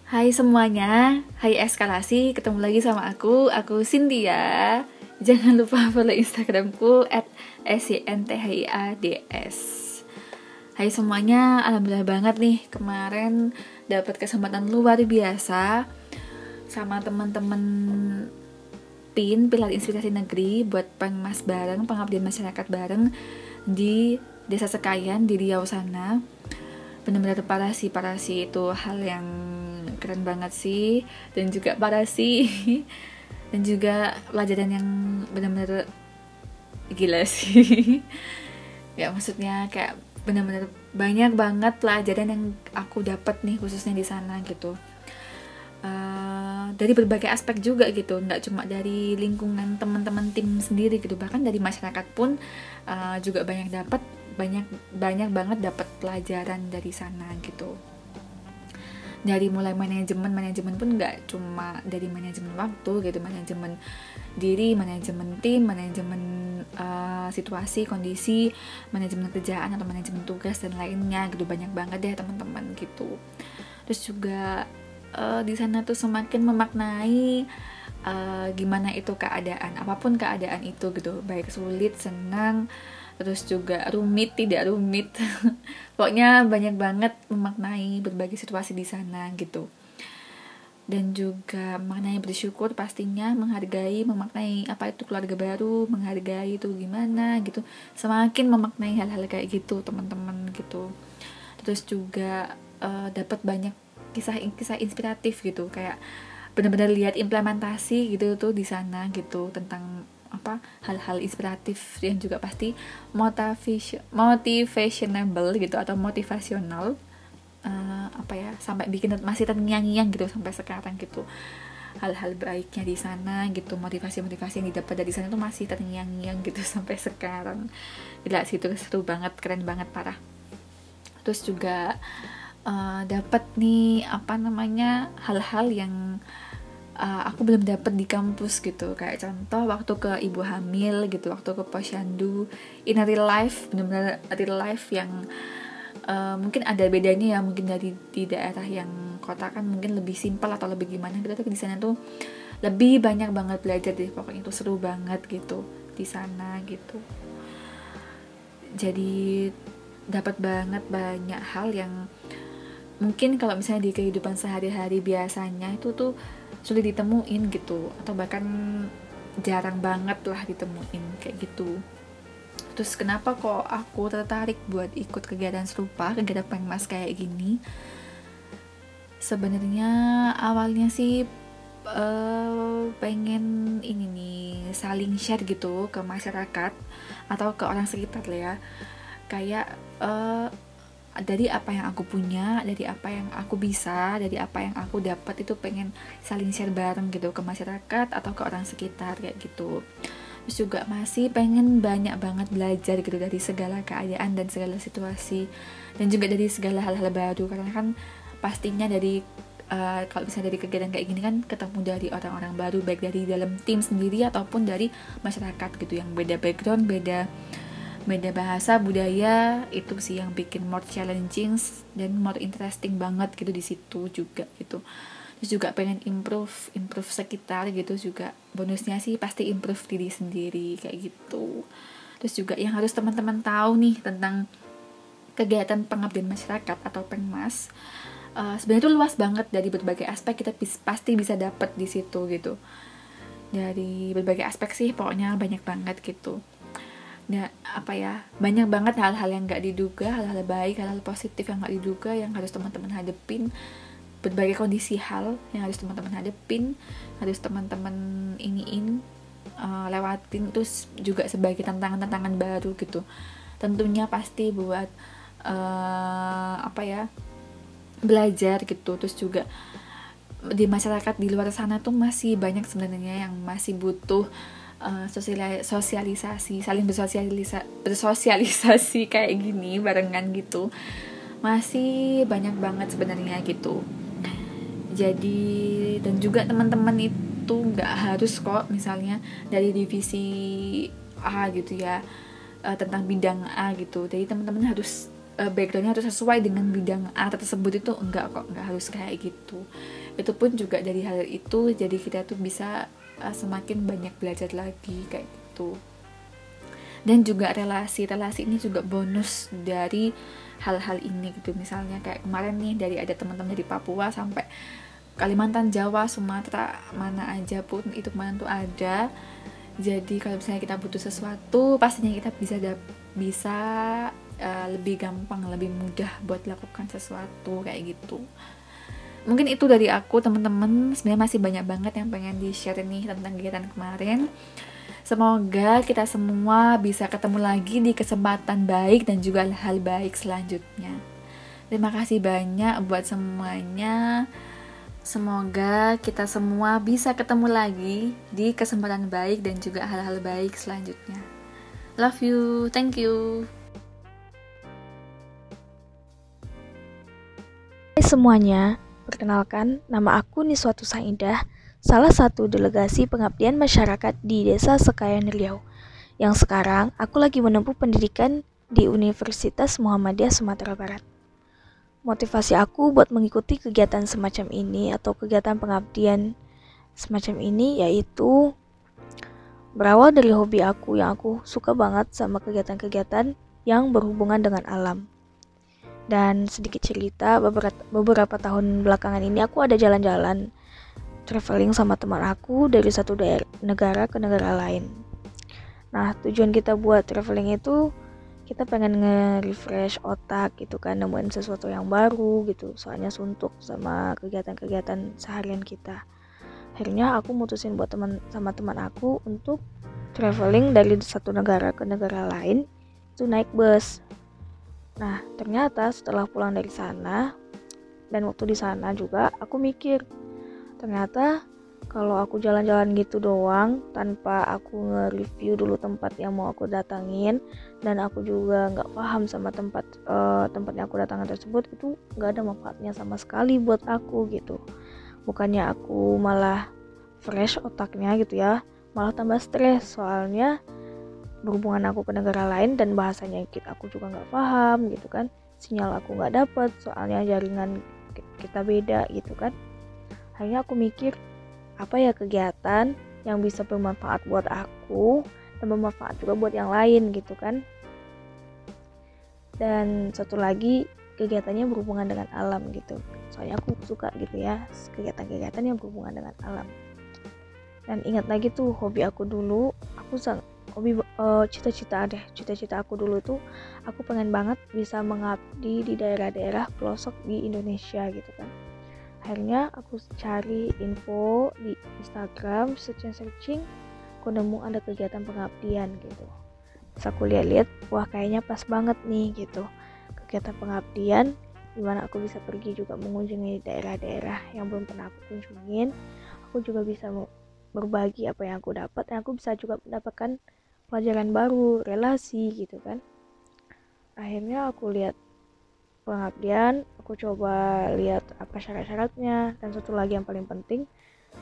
[SPEAKER 11] Hai semuanya, hai eskalasi, ketemu lagi sama aku, aku Cynthia. Jangan lupa follow Instagramku at. Hai semuanya, alhamdulillah banget nih kemarin dapat kesempatan luar biasa sama teman-teman PIN Pilar Inspirasi Negeri buat pengmas bareng, pengabdian masyarakat bareng di Desa Sekayan di Riau sana. Benar-benar parah sih itu hal yang keren banget sih dan juga parah sih dan juga pelajaran yang benar-benar gila sih. ya maksudnya kayak benar-benar banyak banget pelajaran yang aku dapat nih khususnya di sana gitu. Uh, dari berbagai aspek juga gitu nggak cuma dari lingkungan teman-teman tim sendiri gitu bahkan dari masyarakat pun uh, juga banyak dapat banyak banyak banget dapat pelajaran dari sana gitu dari mulai manajemen manajemen pun nggak cuma dari manajemen waktu gitu manajemen diri manajemen tim manajemen uh, situasi kondisi manajemen kerjaan atau manajemen tugas dan lainnya gitu. Banyak banget deh teman-teman gitu. Terus juga uh, di sana tuh semakin memaknai uh, gimana itu keadaan apa pun keadaan itu gitu. Baik sulit senang terus juga rumit tidak rumit. Pokoknya banyak banget memaknai berbagai situasi di sana gitu. Dan juga maknanya bersyukur pastinya menghargai memaknai apa itu keluarga baru menghargai itu gimana gitu. Semakin memaknai hal-hal kayak gitu teman-teman gitu. Terus juga uh, dapat banyak kisah-kisah inspiratif gitu. Kayak benar-benar lihat implementasi gitu tuh di sana gitu tentang apa hal-hal inspiratif yang juga pasti motivation motivationable gitu atau motivasional uh, apa ya sampai bikin masih terngiang-ngiang gitu sampai sekarang gitu. Hal-hal baiknya di sana gitu motivasi-motivasi yang didapat dari sana tuh masih terngiang-ngiang gitu sampai sekarang. Gila sih itu seru banget keren banget parah. Terus juga uh, dapat nih apa namanya hal-hal yang aku belum dapat di kampus gitu. Kayak contoh waktu ke ibu hamil gitu waktu ke posyandu in real life benar-benar real life yang uh, mungkin ada bedanya ya mungkin dari di daerah yang kota kan mungkin lebih simpel atau lebih gimana gitu. Tapi di sana tuh lebih banyak banget belajar deh pokoknya itu seru banget gitu di sana gitu. Jadi dapat banget banyak hal yang mungkin kalau misalnya di kehidupan sehari-hari biasanya itu tuh sulit ditemuin gitu atau bahkan jarang banget lah ditemuin kayak gitu. Terus kenapa kok aku tertarik buat ikut kegiatan serupa kegiatan pengmas kayak gini? Sebenarnya awalnya sih uh, pengen ini nih saling share gitu ke masyarakat atau ke orang sekitar lah ya. Kayak uh, dari apa yang aku punya, dari apa yang aku bisa, dari apa yang aku dapat itu pengen saling share bareng gitu ke masyarakat atau ke orang sekitar kayak gitu. Terus juga masih pengen banyak banget belajar gitu dari segala keadaan dan segala situasi dan juga dari segala hal-hal baru karena kan pastinya dari uh, kalau misalnya dari kegiatan kayak gini kan ketemu dari orang-orang baru baik dari dalam tim sendiri ataupun dari masyarakat gitu yang beda background, beda beda bahasa budaya itu sih yang bikin more challenging dan more interesting banget gitu di situ juga gitu. Terus juga pengen improve improve sekitar gitu juga. Bonusnya sih pasti improve diri sendiri kayak gitu. Terus juga yang harus teman-teman tahu nih tentang kegiatan pengabdian masyarakat atau pengmas uh, sebenarnya itu luas banget dari berbagai aspek kita bis, pasti bisa dapet di situ gitu. Dari berbagai aspek sih pokoknya banyak banget gitu nah apa ya banyak banget hal-hal yang nggak diduga hal-hal baik hal-hal positif yang nggak diduga yang harus teman-teman hadepin. Berbagai kondisi hal yang harus teman-teman hadepin harus teman-teman iniin uh, lewatin terus juga sebagai tantangan-tantangan baru gitu. Tentunya pasti buat uh, apa ya belajar gitu. Terus juga di masyarakat di luar sana tuh masih banyak sebenarnya yang masih butuh uh, sosialisasi saling bersosialisa bersosialisasi kayak gini barengan gitu masih banyak banget sebenarnya gitu. Jadi dan juga teman-teman itu nggak harus kok misalnya dari divisi A gitu ya uh, tentang bidang A gitu. Jadi teman-teman harus uh, backgroundnya harus sesuai dengan bidang A tersebut itu enggak kok enggak harus kayak gitu. Itu pun juga dari hal itu jadi kita tuh bisa uh, semakin banyak belajar lagi kayak gitu. Dan juga relasi relasi ini juga bonus dari hal-hal ini gitu. Misalnya kayak kemarin nih dari ada teman-teman dari Papua sampai Kalimantan Jawa Sumatera mana aja pun itu ke mana tuh ada. Jadi kalau misalnya kita butuh sesuatu pastinya kita bisa bisa uh, lebih gampang lebih mudah buat lakukan sesuatu kayak gitu mungkin itu dari aku teman-teman. Sebenarnya masih banyak banget yang pengen di share nih tentang kegiatan kemarin. Semoga kita semua bisa ketemu lagi di kesempatan baik dan juga hal baik selanjutnya. Terima kasih banyak buat semuanya. Semoga kita semua bisa ketemu lagi di kesempatan baik dan juga hal-hal baik selanjutnya. Love you, thank you.
[SPEAKER 12] Hai semuanya, Perkenalkan, nama aku Niswatu Saidah, salah satu delegasi pengabdian masyarakat di Desa Sekayan Riau, yang sekarang aku lagi menempuh pendidikan di Universitas Muhammadiyah Sumatera Barat. Motivasi aku buat mengikuti kegiatan semacam ini atau kegiatan pengabdian semacam ini yaitu berawal dari hobi aku yang aku suka banget sama kegiatan-kegiatan yang berhubungan dengan alam. Dan sedikit cerita, beberapa, beberapa tahun belakangan ini aku ada jalan-jalan traveling sama teman aku dari satu daerah negara ke negara lain. Nah, tujuan kita buat traveling itu kita pengen nge-refresh otak gitu kan, nemuin sesuatu yang baru gitu. Soalnya suntuk sama kegiatan-kegiatan seharian kita. Akhirnya aku mutusin buat teman sama teman aku untuk traveling dari satu negara ke negara lain itu naik bus Nah, ternyata setelah pulang dari sana, dan waktu di sana juga aku mikir ternyata kalau aku jalan-jalan gitu doang tanpa aku nge-review dulu tempat yang mau aku datangin dan aku juga nggak paham sama tempat uh, tempat yang aku datangin tersebut itu nggak ada manfaatnya sama sekali buat aku gitu. Bukannya aku malah fresh otaknya gitu ya malah tambah stres. Soalnya berhubungan aku ke negara lain dan bahasanya aku juga nggak paham gitu kan. Sinyal aku nggak dapet soalnya jaringan kita beda gitu kan. Akhirnya aku mikir apa ya kegiatan yang bisa bermanfaat buat aku dan bermanfaat juga buat yang lain gitu kan. Dan satu lagi kegiatannya berhubungan dengan alam gitu. Soalnya aku suka gitu ya kegiatan-kegiatan yang berhubungan dengan alam. Dan ingat lagi tuh hobi aku dulu aku sang hobi uh, cita-cita deh cita-cita aku dulu tuh aku pengen banget bisa mengabdi di daerah-daerah pelosok di Indonesia gitu kan. Akhirnya aku cari info di Instagram searching-searching aku nemu ada kegiatan pengabdian gitu. Terus aku lihat-lihat wah kayaknya pas banget nih gitu. Kegiatan pengabdian di mana aku bisa pergi juga mengunjungi daerah-daerah yang belum pernah aku kunjungin. Aku juga bisa berbagi apa yang aku dapat dan aku bisa juga mendapatkan pelajaran baru relasi gitu kan. Akhirnya aku lihat pengabdian aku coba lihat apa syarat-syaratnya dan satu lagi yang paling penting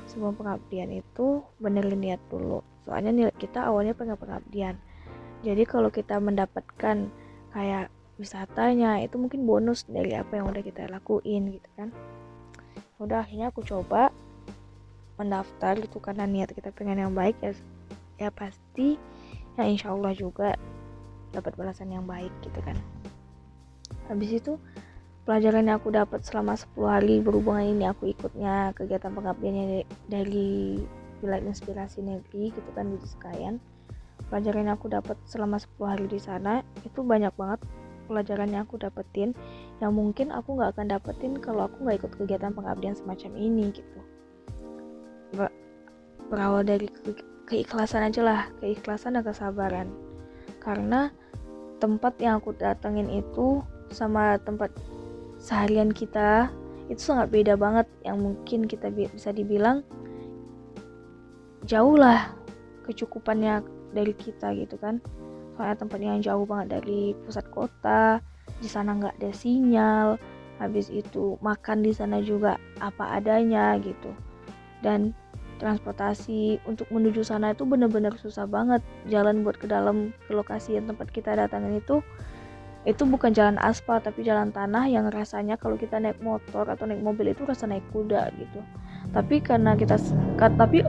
[SPEAKER 12] sebelum pengabdian itu benerin niat dulu. Soalnya niat kita awalnya pengen pengabdian. Jadi kalau kita mendapatkan kayak wisatanya itu mungkin bonus dari apa yang udah kita lakuin gitu kan. Udah akhirnya aku coba mendaftar gitu karena niat kita pengen yang baik ya ya pasti yang insya Allah juga dapat balasan yang baik gitu kan. Habis itu pelajaran yang aku dapat selama 10 hari berhubungan ini aku ikutnya kegiatan pengabdiannya dari wilayah inspirasi negeri gitu kan di Sekayan pelajaran yang aku dapat selama 10 hari di sana itu banyak banget pelajaran yang aku dapetin yang mungkin aku nggak akan dapetin kalau aku nggak ikut kegiatan pengabdian semacam ini gitu berawal dari keikhlasan aja lah. Keikhlasan dan kesabaran. Karena tempat yang aku datengin itu sama tempat seharian kita itu sangat beda banget. Yang mungkin kita bisa dibilang jauh lah kecukupannya dari kita gitu kan. Soalnya tempatnya yang jauh banget dari pusat kota di sana nggak ada sinyal habis itu makan di sana juga apa adanya gitu. Dan transportasi untuk menuju sana itu benar-benar susah banget. Jalan buat ke dalam ke lokasi yang tempat kita datangin itu itu bukan jalan aspal tapi jalan tanah yang rasanya kalau kita naik motor atau naik mobil itu rasa naik kuda gitu. Tapi karena kita tapi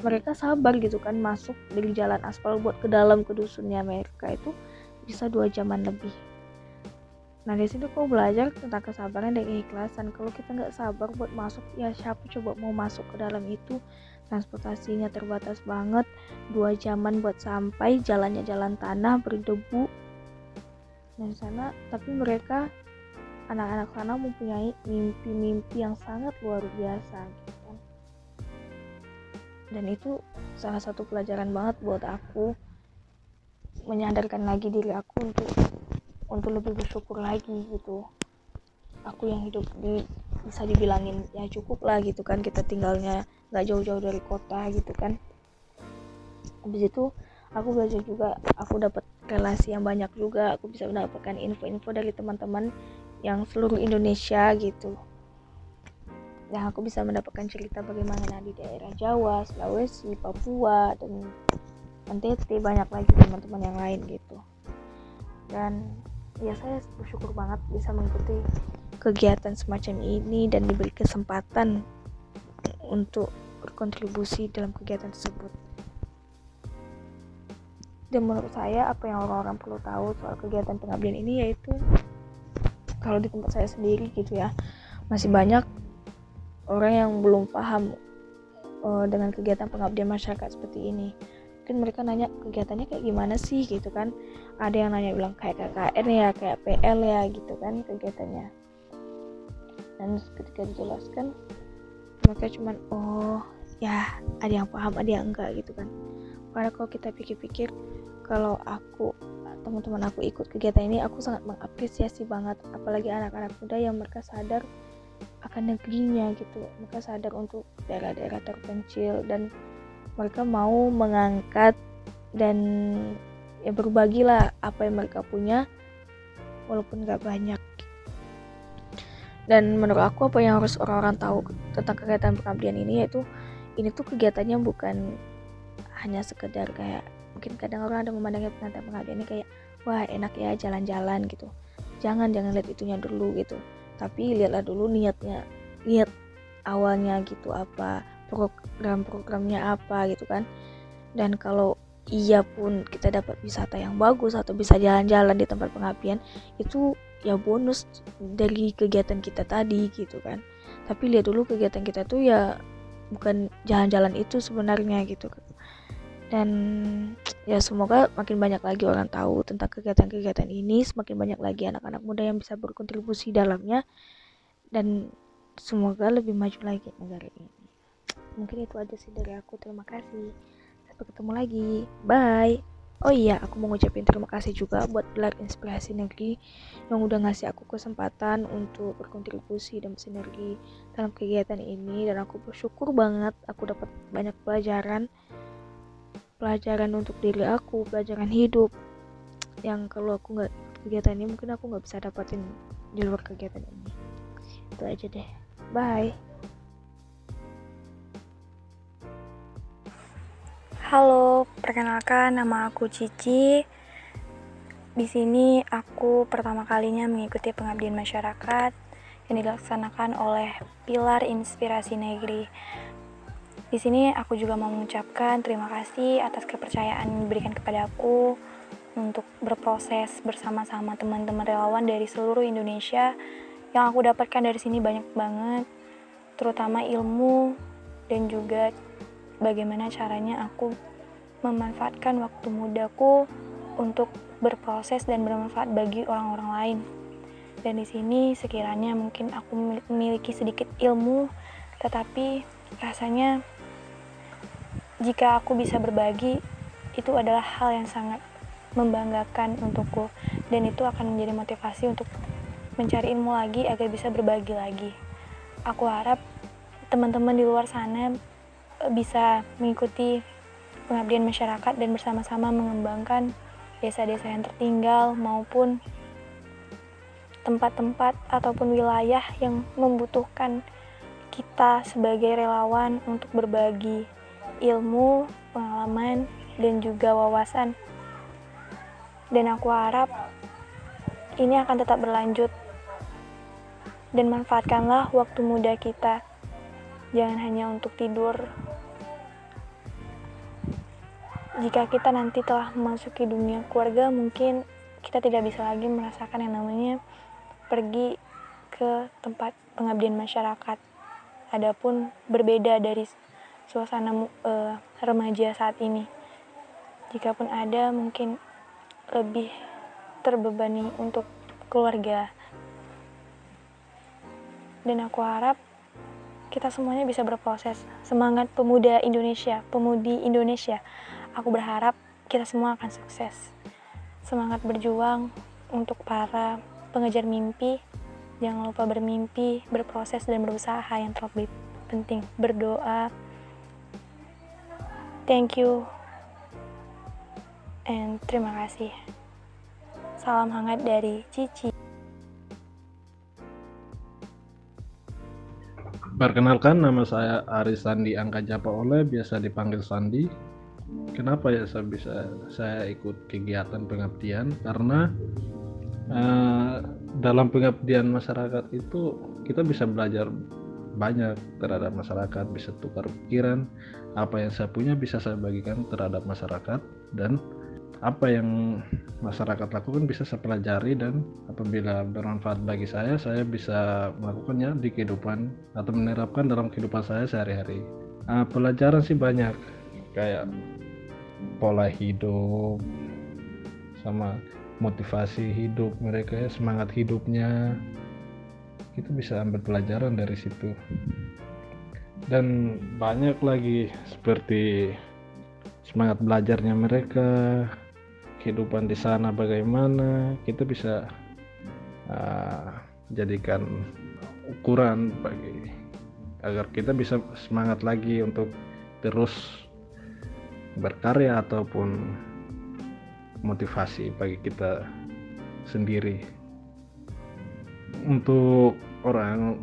[SPEAKER 12] mereka sabar gitu kan masuk dari jalan aspal buat ke dalam ke dusunnya mereka itu bisa dua jaman lebih Nah di situ kau belajar tentang kesabaran dan keikhlasan. Kalau kita nggak sabar buat masuk, ya siapa coba mau masuk ke dalam itu? Transportasinya terbatas banget, dua jaman buat sampai, jalannya jalan tanah berdebu. Dan sana, tapi mereka anak-anak sana mempunyai mimpi-mimpi yang sangat luar biasa, gitu. Dan itu salah satu pelajaran banget buat aku menyadarkan lagi diri aku untuk untuk lebih bersyukur lagi gitu. Aku yang hidup di bisa dibilangin ya cukup lah gitu kan. Kita tinggalnya nggak jauh-jauh dari kota gitu kan. Habis itu aku belajar juga aku dapat relasi yang banyak juga. Aku bisa mendapatkan info-info dari teman-teman yang seluruh Indonesia gitu. Dan aku bisa mendapatkan cerita bagaimana di daerah Jawa, Sulawesi, Papua dan NTT banyak lagi teman-teman yang lain gitu. Dan ya saya bersyukur banget bisa mengikuti kegiatan semacam ini dan diberi kesempatan untuk berkontribusi dalam kegiatan tersebut. Dan menurut saya apa yang orang-orang perlu tahu soal kegiatan pengabdian ini yaitu kalau di tempat saya sendiri gitu ya masih banyak orang yang belum paham uh, dengan kegiatan pengabdian masyarakat seperti ini mungkin mereka nanya kegiatannya kayak gimana sih? Gitu kan. Ada yang nanya bilang kayak KKN ya kayak PL ya gitu kan kegiatannya. Dan ketika dijelaskan mereka cuman oh ya ada yang paham ada yang enggak gitu kan. Karena kalau kita pikir-pikir kalau aku teman-teman aku ikut kegiatan ini aku sangat mengapresiasi banget. Apalagi anak-anak muda yang mereka sadar akan negerinya gitu. Mereka sadar untuk daerah-daerah terpencil dan mereka mau mengangkat dan ya berbagi lah apa yang mereka punya walaupun gak banyak. Dan menurut aku apa yang harus orang-orang tahu tentang kegiatan pengabdian ini yaitu ini tuh kegiatannya bukan hanya sekedar kayak mungkin kadang orang ada memandangnya kegiatan pengabdian ini kayak wah enak ya jalan-jalan gitu. Jangan jangan lihat itunya dulu gitu. Tapi lihatlah dulu niatnya niat awalnya gitu apa program-programnya apa gitu kan. Dan kalau iya pun kita dapat wisata yang bagus atau bisa jalan-jalan di tempat pengabdian itu ya bonus dari kegiatan kita tadi gitu kan. Tapi lihat dulu kegiatan kita tuh ya bukan jalan-jalan itu sebenarnya gitu. Dan ya semoga makin banyak lagi orang tahu tentang kegiatan-kegiatan ini semakin banyak lagi anak-anak muda yang bisa berkontribusi dalamnya dan semoga lebih maju lagi negara ini mungkin itu aja sih dari aku terima kasih sampai ketemu lagi bye Oh iya, aku mau ngucapin terima kasih juga buat Gelar Inspirasi Negeri yang udah ngasih aku kesempatan untuk berkontribusi dan bersinergi dalam kegiatan ini dan aku bersyukur banget aku dapat banyak pelajaran pelajaran untuk diri aku, pelajaran hidup yang kalau aku nggak kegiatan ini mungkin aku nggak bisa dapatin di luar kegiatan ini. Itu aja deh. Bye.
[SPEAKER 13] Halo, perkenalkan nama aku Cici. Di sini aku pertama kalinya mengikuti pengabdian masyarakat yang dilaksanakan oleh Pilar Inspirasi Negeri. Di sini aku juga mau mengucapkan terima kasih atas kepercayaan yang diberikan kepada aku untuk berproses bersama-sama teman-teman relawan dari seluruh Indonesia. Yang aku dapatkan dari sini banyak banget, terutama ilmu dan juga bagaimana caranya aku memanfaatkan waktu mudaku untuk berproses dan bermanfaat bagi orang-orang lain. Dan di sini sekiranya mungkin aku memiliki sedikit ilmu, tetapi rasanya jika aku bisa berbagi, itu adalah hal yang sangat membanggakan untukku dan itu akan menjadi motivasi untuk mencari ilmu lagi agar bisa berbagi lagi. Aku harap teman-teman di luar sana bisa mengikuti pengabdian masyarakat dan bersama-sama mengembangkan desa-desa yang tertinggal maupun tempat-tempat ataupun wilayah yang membutuhkan kita sebagai relawan untuk berbagi ilmu, pengalaman, dan juga wawasan. Dan aku harap ini akan tetap berlanjut dan manfaatkanlah waktu muda kita jangan hanya untuk tidur. Jika kita nanti telah memasuki dunia keluarga, mungkin kita tidak bisa lagi merasakan yang namanya pergi ke tempat pengabdian masyarakat. Adapun berbeda dari suasana uh, remaja saat ini. Jikapun ada, mungkin lebih terbebani untuk keluarga. Dan aku harap kita semuanya bisa berproses. Semangat pemuda Indonesia, pemudi Indonesia. Aku berharap kita semua akan sukses. Semangat berjuang untuk para pengejar mimpi. Jangan lupa bermimpi, berproses, dan berusaha yang terlebih penting. Berdoa. Thank you. And terima kasih. Salam hangat dari Cici.
[SPEAKER 14] Perkenalkan nama saya Aris Sandi Angka Japa Oleh, biasa dipanggil Sandi. Kenapa ya saya bisa saya ikut kegiatan pengabdian? Karena uh, dalam pengabdian masyarakat itu kita bisa belajar banyak terhadap masyarakat, bisa tukar pikiran, apa yang saya punya bisa saya bagikan terhadap masyarakat dan apa yang masyarakat lakukan bisa saya pelajari dan apabila bermanfaat bagi saya saya bisa melakukannya di kehidupan atau menerapkan dalam kehidupan saya sehari-hari. Nah, pelajaran sih banyak. Kayak pola hidup sama motivasi hidup mereka ya semangat hidupnya. Kita bisa ambil pelajaran dari situ. Dan banyak lagi seperti semangat belajarnya mereka kehidupan di sana bagaimana kita bisa uh, jadikan ukuran bagi agar kita bisa semangat lagi untuk terus berkarya ataupun motivasi bagi kita sendiri. Untuk orang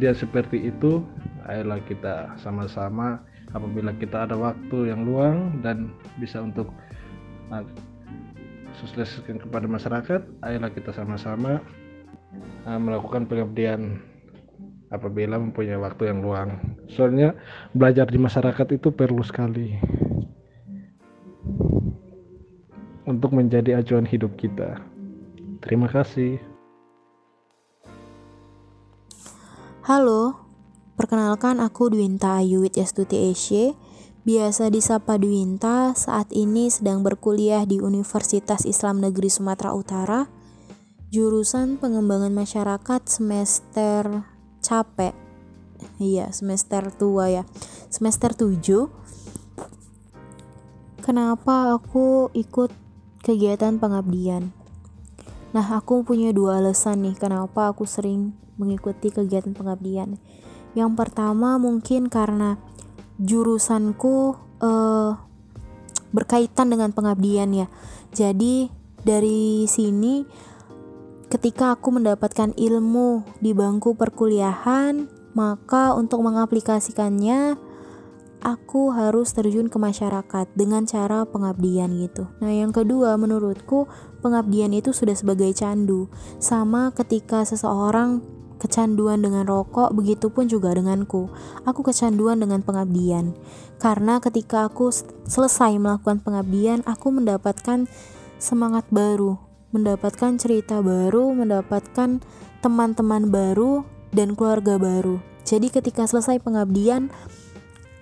[SPEAKER 14] dia seperti itu ayolah kita sama-sama apabila kita ada waktu yang luang dan bisa untuk uh, sosialisasikan kepada masyarakat ayolah kita sama-sama uh, melakukan pengabdian apabila mempunyai waktu yang luang. Soalnya belajar di masyarakat itu perlu sekali untuk menjadi acuan hidup kita terima kasih
[SPEAKER 15] Halo, perkenalkan aku Dwinta Ayu Wityastuti Esye, biasa disapa Dwinta, saat ini sedang berkuliah di Universitas Islam Negeri Sumatera Utara, jurusan pengembangan masyarakat semester capek. Iya, semester tua ya. Semester 7. Kenapa aku ikut kegiatan pengabdian? Nah, aku punya dua alasan nih kenapa aku sering mengikuti kegiatan pengabdian. Yang pertama mungkin karena jurusanku uh, berkaitan dengan pengabdian ya. Jadi dari sini ketika aku mendapatkan ilmu di bangku perkuliahan, maka untuk mengaplikasikannya aku harus terjun ke masyarakat dengan cara pengabdian gitu. Nah, yang kedua menurutku pengabdian itu sudah sebagai candu. Sama ketika seseorang kecanduan dengan rokok, begitupun juga denganku. Aku kecanduan dengan pengabdian. Karena ketika aku selesai melakukan pengabdian, aku mendapatkan semangat baru, mendapatkan cerita baru, mendapatkan teman-teman baru dan keluarga baru. Jadi ketika selesai pengabdian,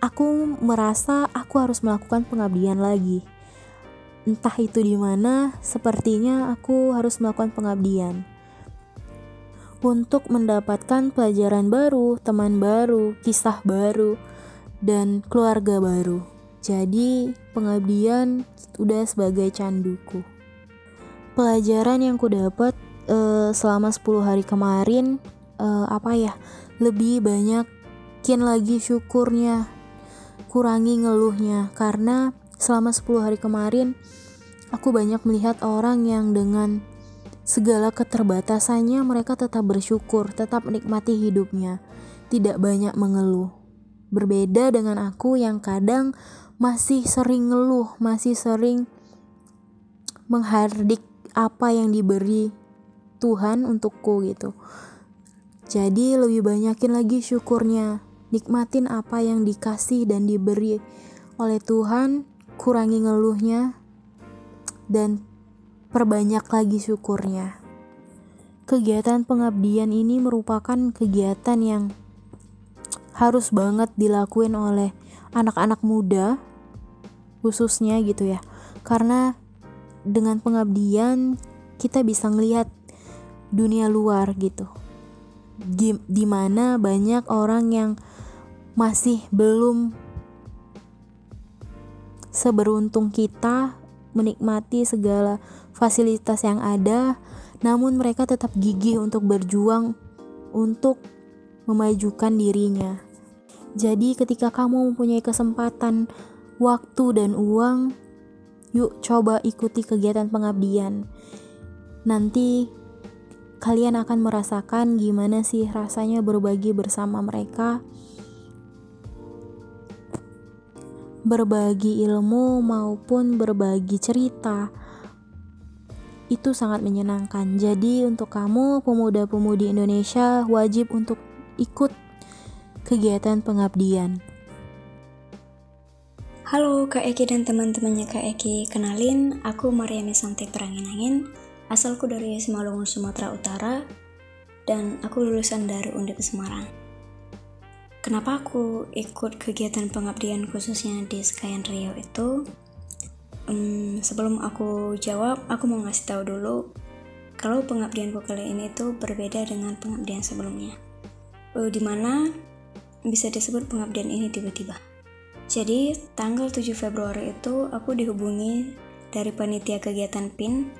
[SPEAKER 15] aku merasa aku harus melakukan pengabdian lagi. Entah itu di mana, sepertinya aku harus melakukan pengabdian untuk mendapatkan pelajaran baru, teman baru, kisah baru, dan keluarga baru. Jadi, pengabdian sudah sebagai canduku. Pelajaran yang ku dapat uh, selama 10 hari kemarin uh, apa ya? Lebih banyak kian lagi syukurnya, kurangi ngeluhnya karena selama 10 hari kemarin aku banyak melihat orang yang dengan segala keterbatasannya mereka tetap bersyukur, tetap menikmati hidupnya, tidak banyak mengeluh. Berbeda dengan aku yang kadang masih sering ngeluh, masih sering menghardik apa yang diberi Tuhan untukku gitu. Jadi lebih banyakin lagi syukurnya, nikmatin apa yang dikasih dan diberi oleh Tuhan, kurangi ngeluhnya, dan perbanyak lagi syukurnya. Kegiatan pengabdian ini merupakan kegiatan yang harus banget dilakuin oleh anak-anak muda khususnya gitu ya. Karena dengan pengabdian kita bisa ngelihat dunia luar gitu. Di mana banyak orang yang masih belum seberuntung kita menikmati segala fasilitas yang ada, namun mereka tetap gigih untuk berjuang untuk memajukan dirinya. Jadi, ketika kamu mempunyai kesempatan, waktu, dan uang, yuk coba ikuti kegiatan pengabdian. Nanti kalian akan merasakan gimana sih rasanya berbagi bersama mereka berbagi ilmu maupun berbagi cerita itu sangat menyenangkan. Jadi untuk kamu pemuda-pemudi Indonesia wajib untuk ikut kegiatan pengabdian.
[SPEAKER 16] Halo Kak Eki dan teman-temannya Kak Eki, kenalin aku Mariami Santik Perangin-angin, asalku dari Simalungun, Sumatera Utara, dan aku lulusan dari Undip Semarang. Kenapa aku ikut kegiatan pengabdian khususnya di Sekayan Rio itu? Um, sebelum aku jawab, aku mau ngasih tahu dulu kalau pengabdianku kali ini itu berbeda dengan pengabdian sebelumnya. Uh, di mana bisa disebut pengabdian ini tiba-tiba. Jadi, tanggal 7 Februari itu aku dihubungi dari panitia kegiatan PIN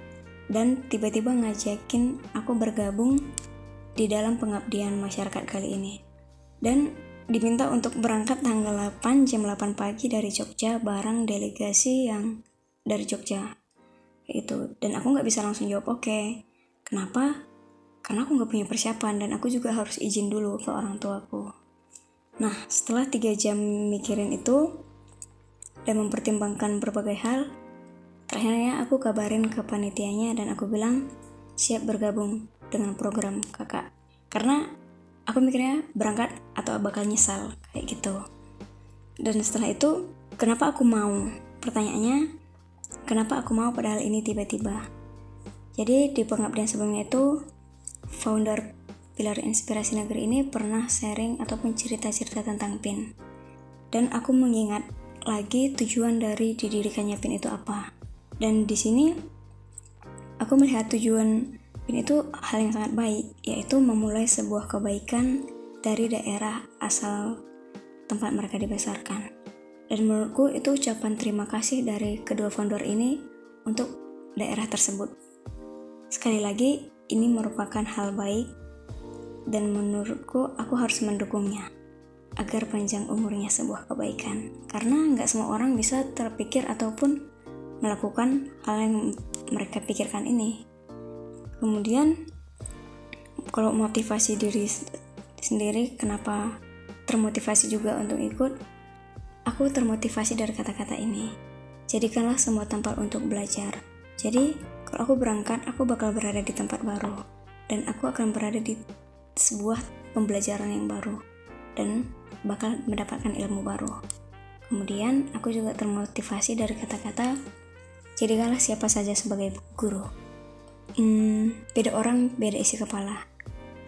[SPEAKER 16] dan tiba-tiba ngajakin aku bergabung di dalam pengabdian masyarakat kali ini. Dan diminta untuk berangkat tanggal 8 jam 8 pagi dari Jogja bareng delegasi yang dari Jogja. Itu. Dan aku nggak bisa langsung jawab oke. Okay. kenapa? Karena aku nggak punya persiapan dan aku juga harus izin dulu ke orang tuaku. Nah setelah tiga jam mikirin itu dan mempertimbangkan berbagai hal terakhirnya aku kabarin ke panitianya dan aku bilang siap bergabung dengan program kakak. Karena aku mikirnya berangkat atau bakal nyesal kayak gitu dan setelah itu kenapa aku mau pertanyaannya Kenapa aku mau padahal ini tiba-tiba? Jadi di pengabdian sebelumnya itu founder Pilar Inspirasi Negeri ini pernah sharing ataupun cerita-cerita tentang PIN. Dan aku mengingat lagi tujuan dari didirikannya PIN itu apa. Dan di sini aku melihat tujuan PIN itu hal yang sangat baik, yaitu memulai sebuah kebaikan dari daerah asal tempat mereka dibesarkan. Dan menurutku itu ucapan terima kasih dari kedua founder ini untuk daerah tersebut. Sekali lagi, ini merupakan hal baik dan menurutku aku harus mendukungnya agar panjang umurnya sebuah kebaikan. Karena nggak semua orang bisa terpikir ataupun melakukan hal yang mereka pikirkan ini. Kemudian, kalau motivasi diri sendiri, kenapa termotivasi juga untuk ikut? Aku termotivasi dari kata-kata ini. Jadikanlah semua tempat untuk belajar. Jadi, kalau aku berangkat, aku bakal berada di tempat baru. Dan aku akan berada di sebuah pembelajaran yang baru. Dan bakal mendapatkan ilmu baru. Kemudian, aku juga termotivasi dari kata-kata, jadikanlah siapa saja sebagai guru. Hmm, beda orang, beda isi kepala.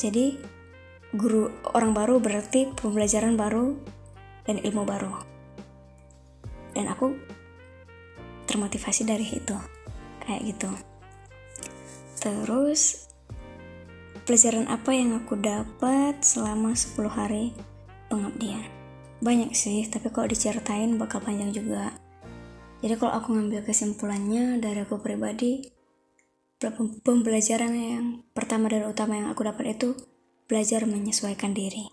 [SPEAKER 16] Jadi, guru orang baru berarti pembelajaran baru dan ilmu baru. Dan aku termotivasi dari itu. Kayak gitu. Terus pelajaran apa yang aku dapat selama 10 hari pengabdian? Banyak sih tapi kalau diceritain bakal panjang juga. Jadi kalau aku ngambil kesimpulannya dari aku pribadi pembelajaran yang pertama dan utama yang aku dapat itu belajar menyesuaikan diri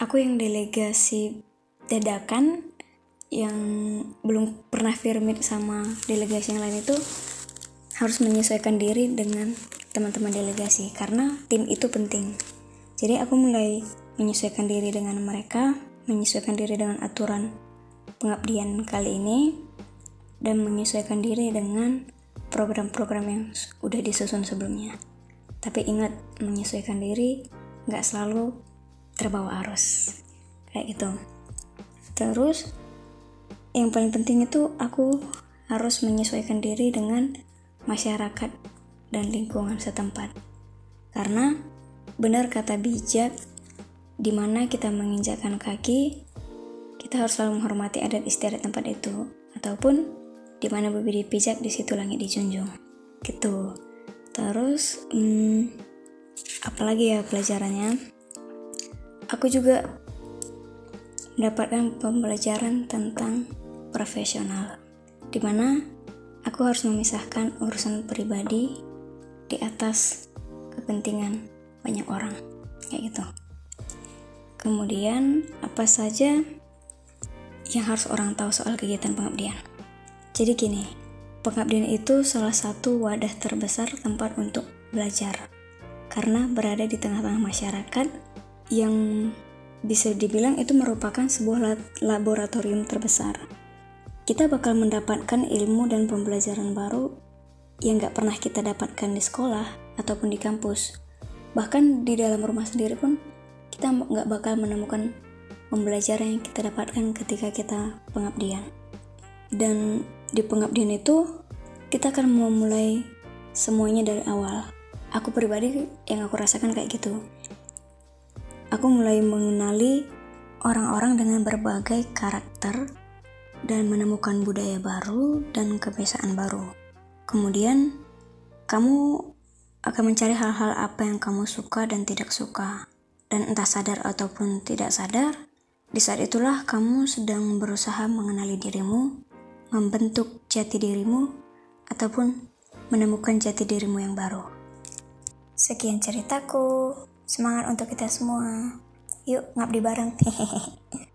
[SPEAKER 16] aku yang delegasi dadakan yang belum pernah firmit sama delegasi yang lain itu harus menyesuaikan diri dengan teman-teman delegasi karena tim itu penting. Jadi aku mulai menyesuaikan diri dengan mereka, menyesuaikan diri dengan aturan pengabdian kali ini dan menyesuaikan diri dengan program-program yang udah disusun sebelumnya. Tapi ingat, menyesuaikan diri nggak selalu terbawa arus. Kayak gitu. Terus yang paling penting itu aku harus menyesuaikan diri dengan masyarakat dan lingkungan setempat. Karena benar kata bijak, di mana kita menginjakkan kaki, kita harus selalu menghormati adat istiadat tempat itu, ataupun di mana bibir bijak di situ langit dijunjung. Gitu. Terus, hmm, apalagi ya pelajarannya? Aku juga mendapatkan pembelajaran tentang profesional, di mana aku harus memisahkan urusan pribadi di atas kepentingan banyak orang, kayak gitu. Kemudian, apa saja yang harus orang tahu soal kegiatan pengabdian? Jadi gini, pengabdian itu salah satu wadah terbesar tempat untuk belajar, karena berada di tengah-tengah masyarakat yang bisa dibilang itu merupakan sebuah laboratorium terbesar kita bakal mendapatkan ilmu dan pembelajaran baru yang gak pernah kita dapatkan di sekolah ataupun di kampus. Bahkan di dalam rumah sendiri pun kita gak bakal menemukan pembelajaran yang kita dapatkan ketika kita pengabdian. Dan di pengabdian itu kita akan memulai semuanya dari awal. Aku pribadi yang aku rasakan kayak gitu. Aku mulai mengenali orang-orang dengan berbagai karakter dan menemukan budaya baru dan kebiasaan baru. Kemudian, kamu akan mencari hal-hal apa yang kamu suka dan tidak suka. Dan entah sadar ataupun tidak sadar, di saat itulah kamu sedang berusaha mengenali dirimu, membentuk jati dirimu, ataupun menemukan jati dirimu yang baru. Sekian ceritaku. Semangat untuk kita semua. Yuk ngabdi bareng. Hehehe.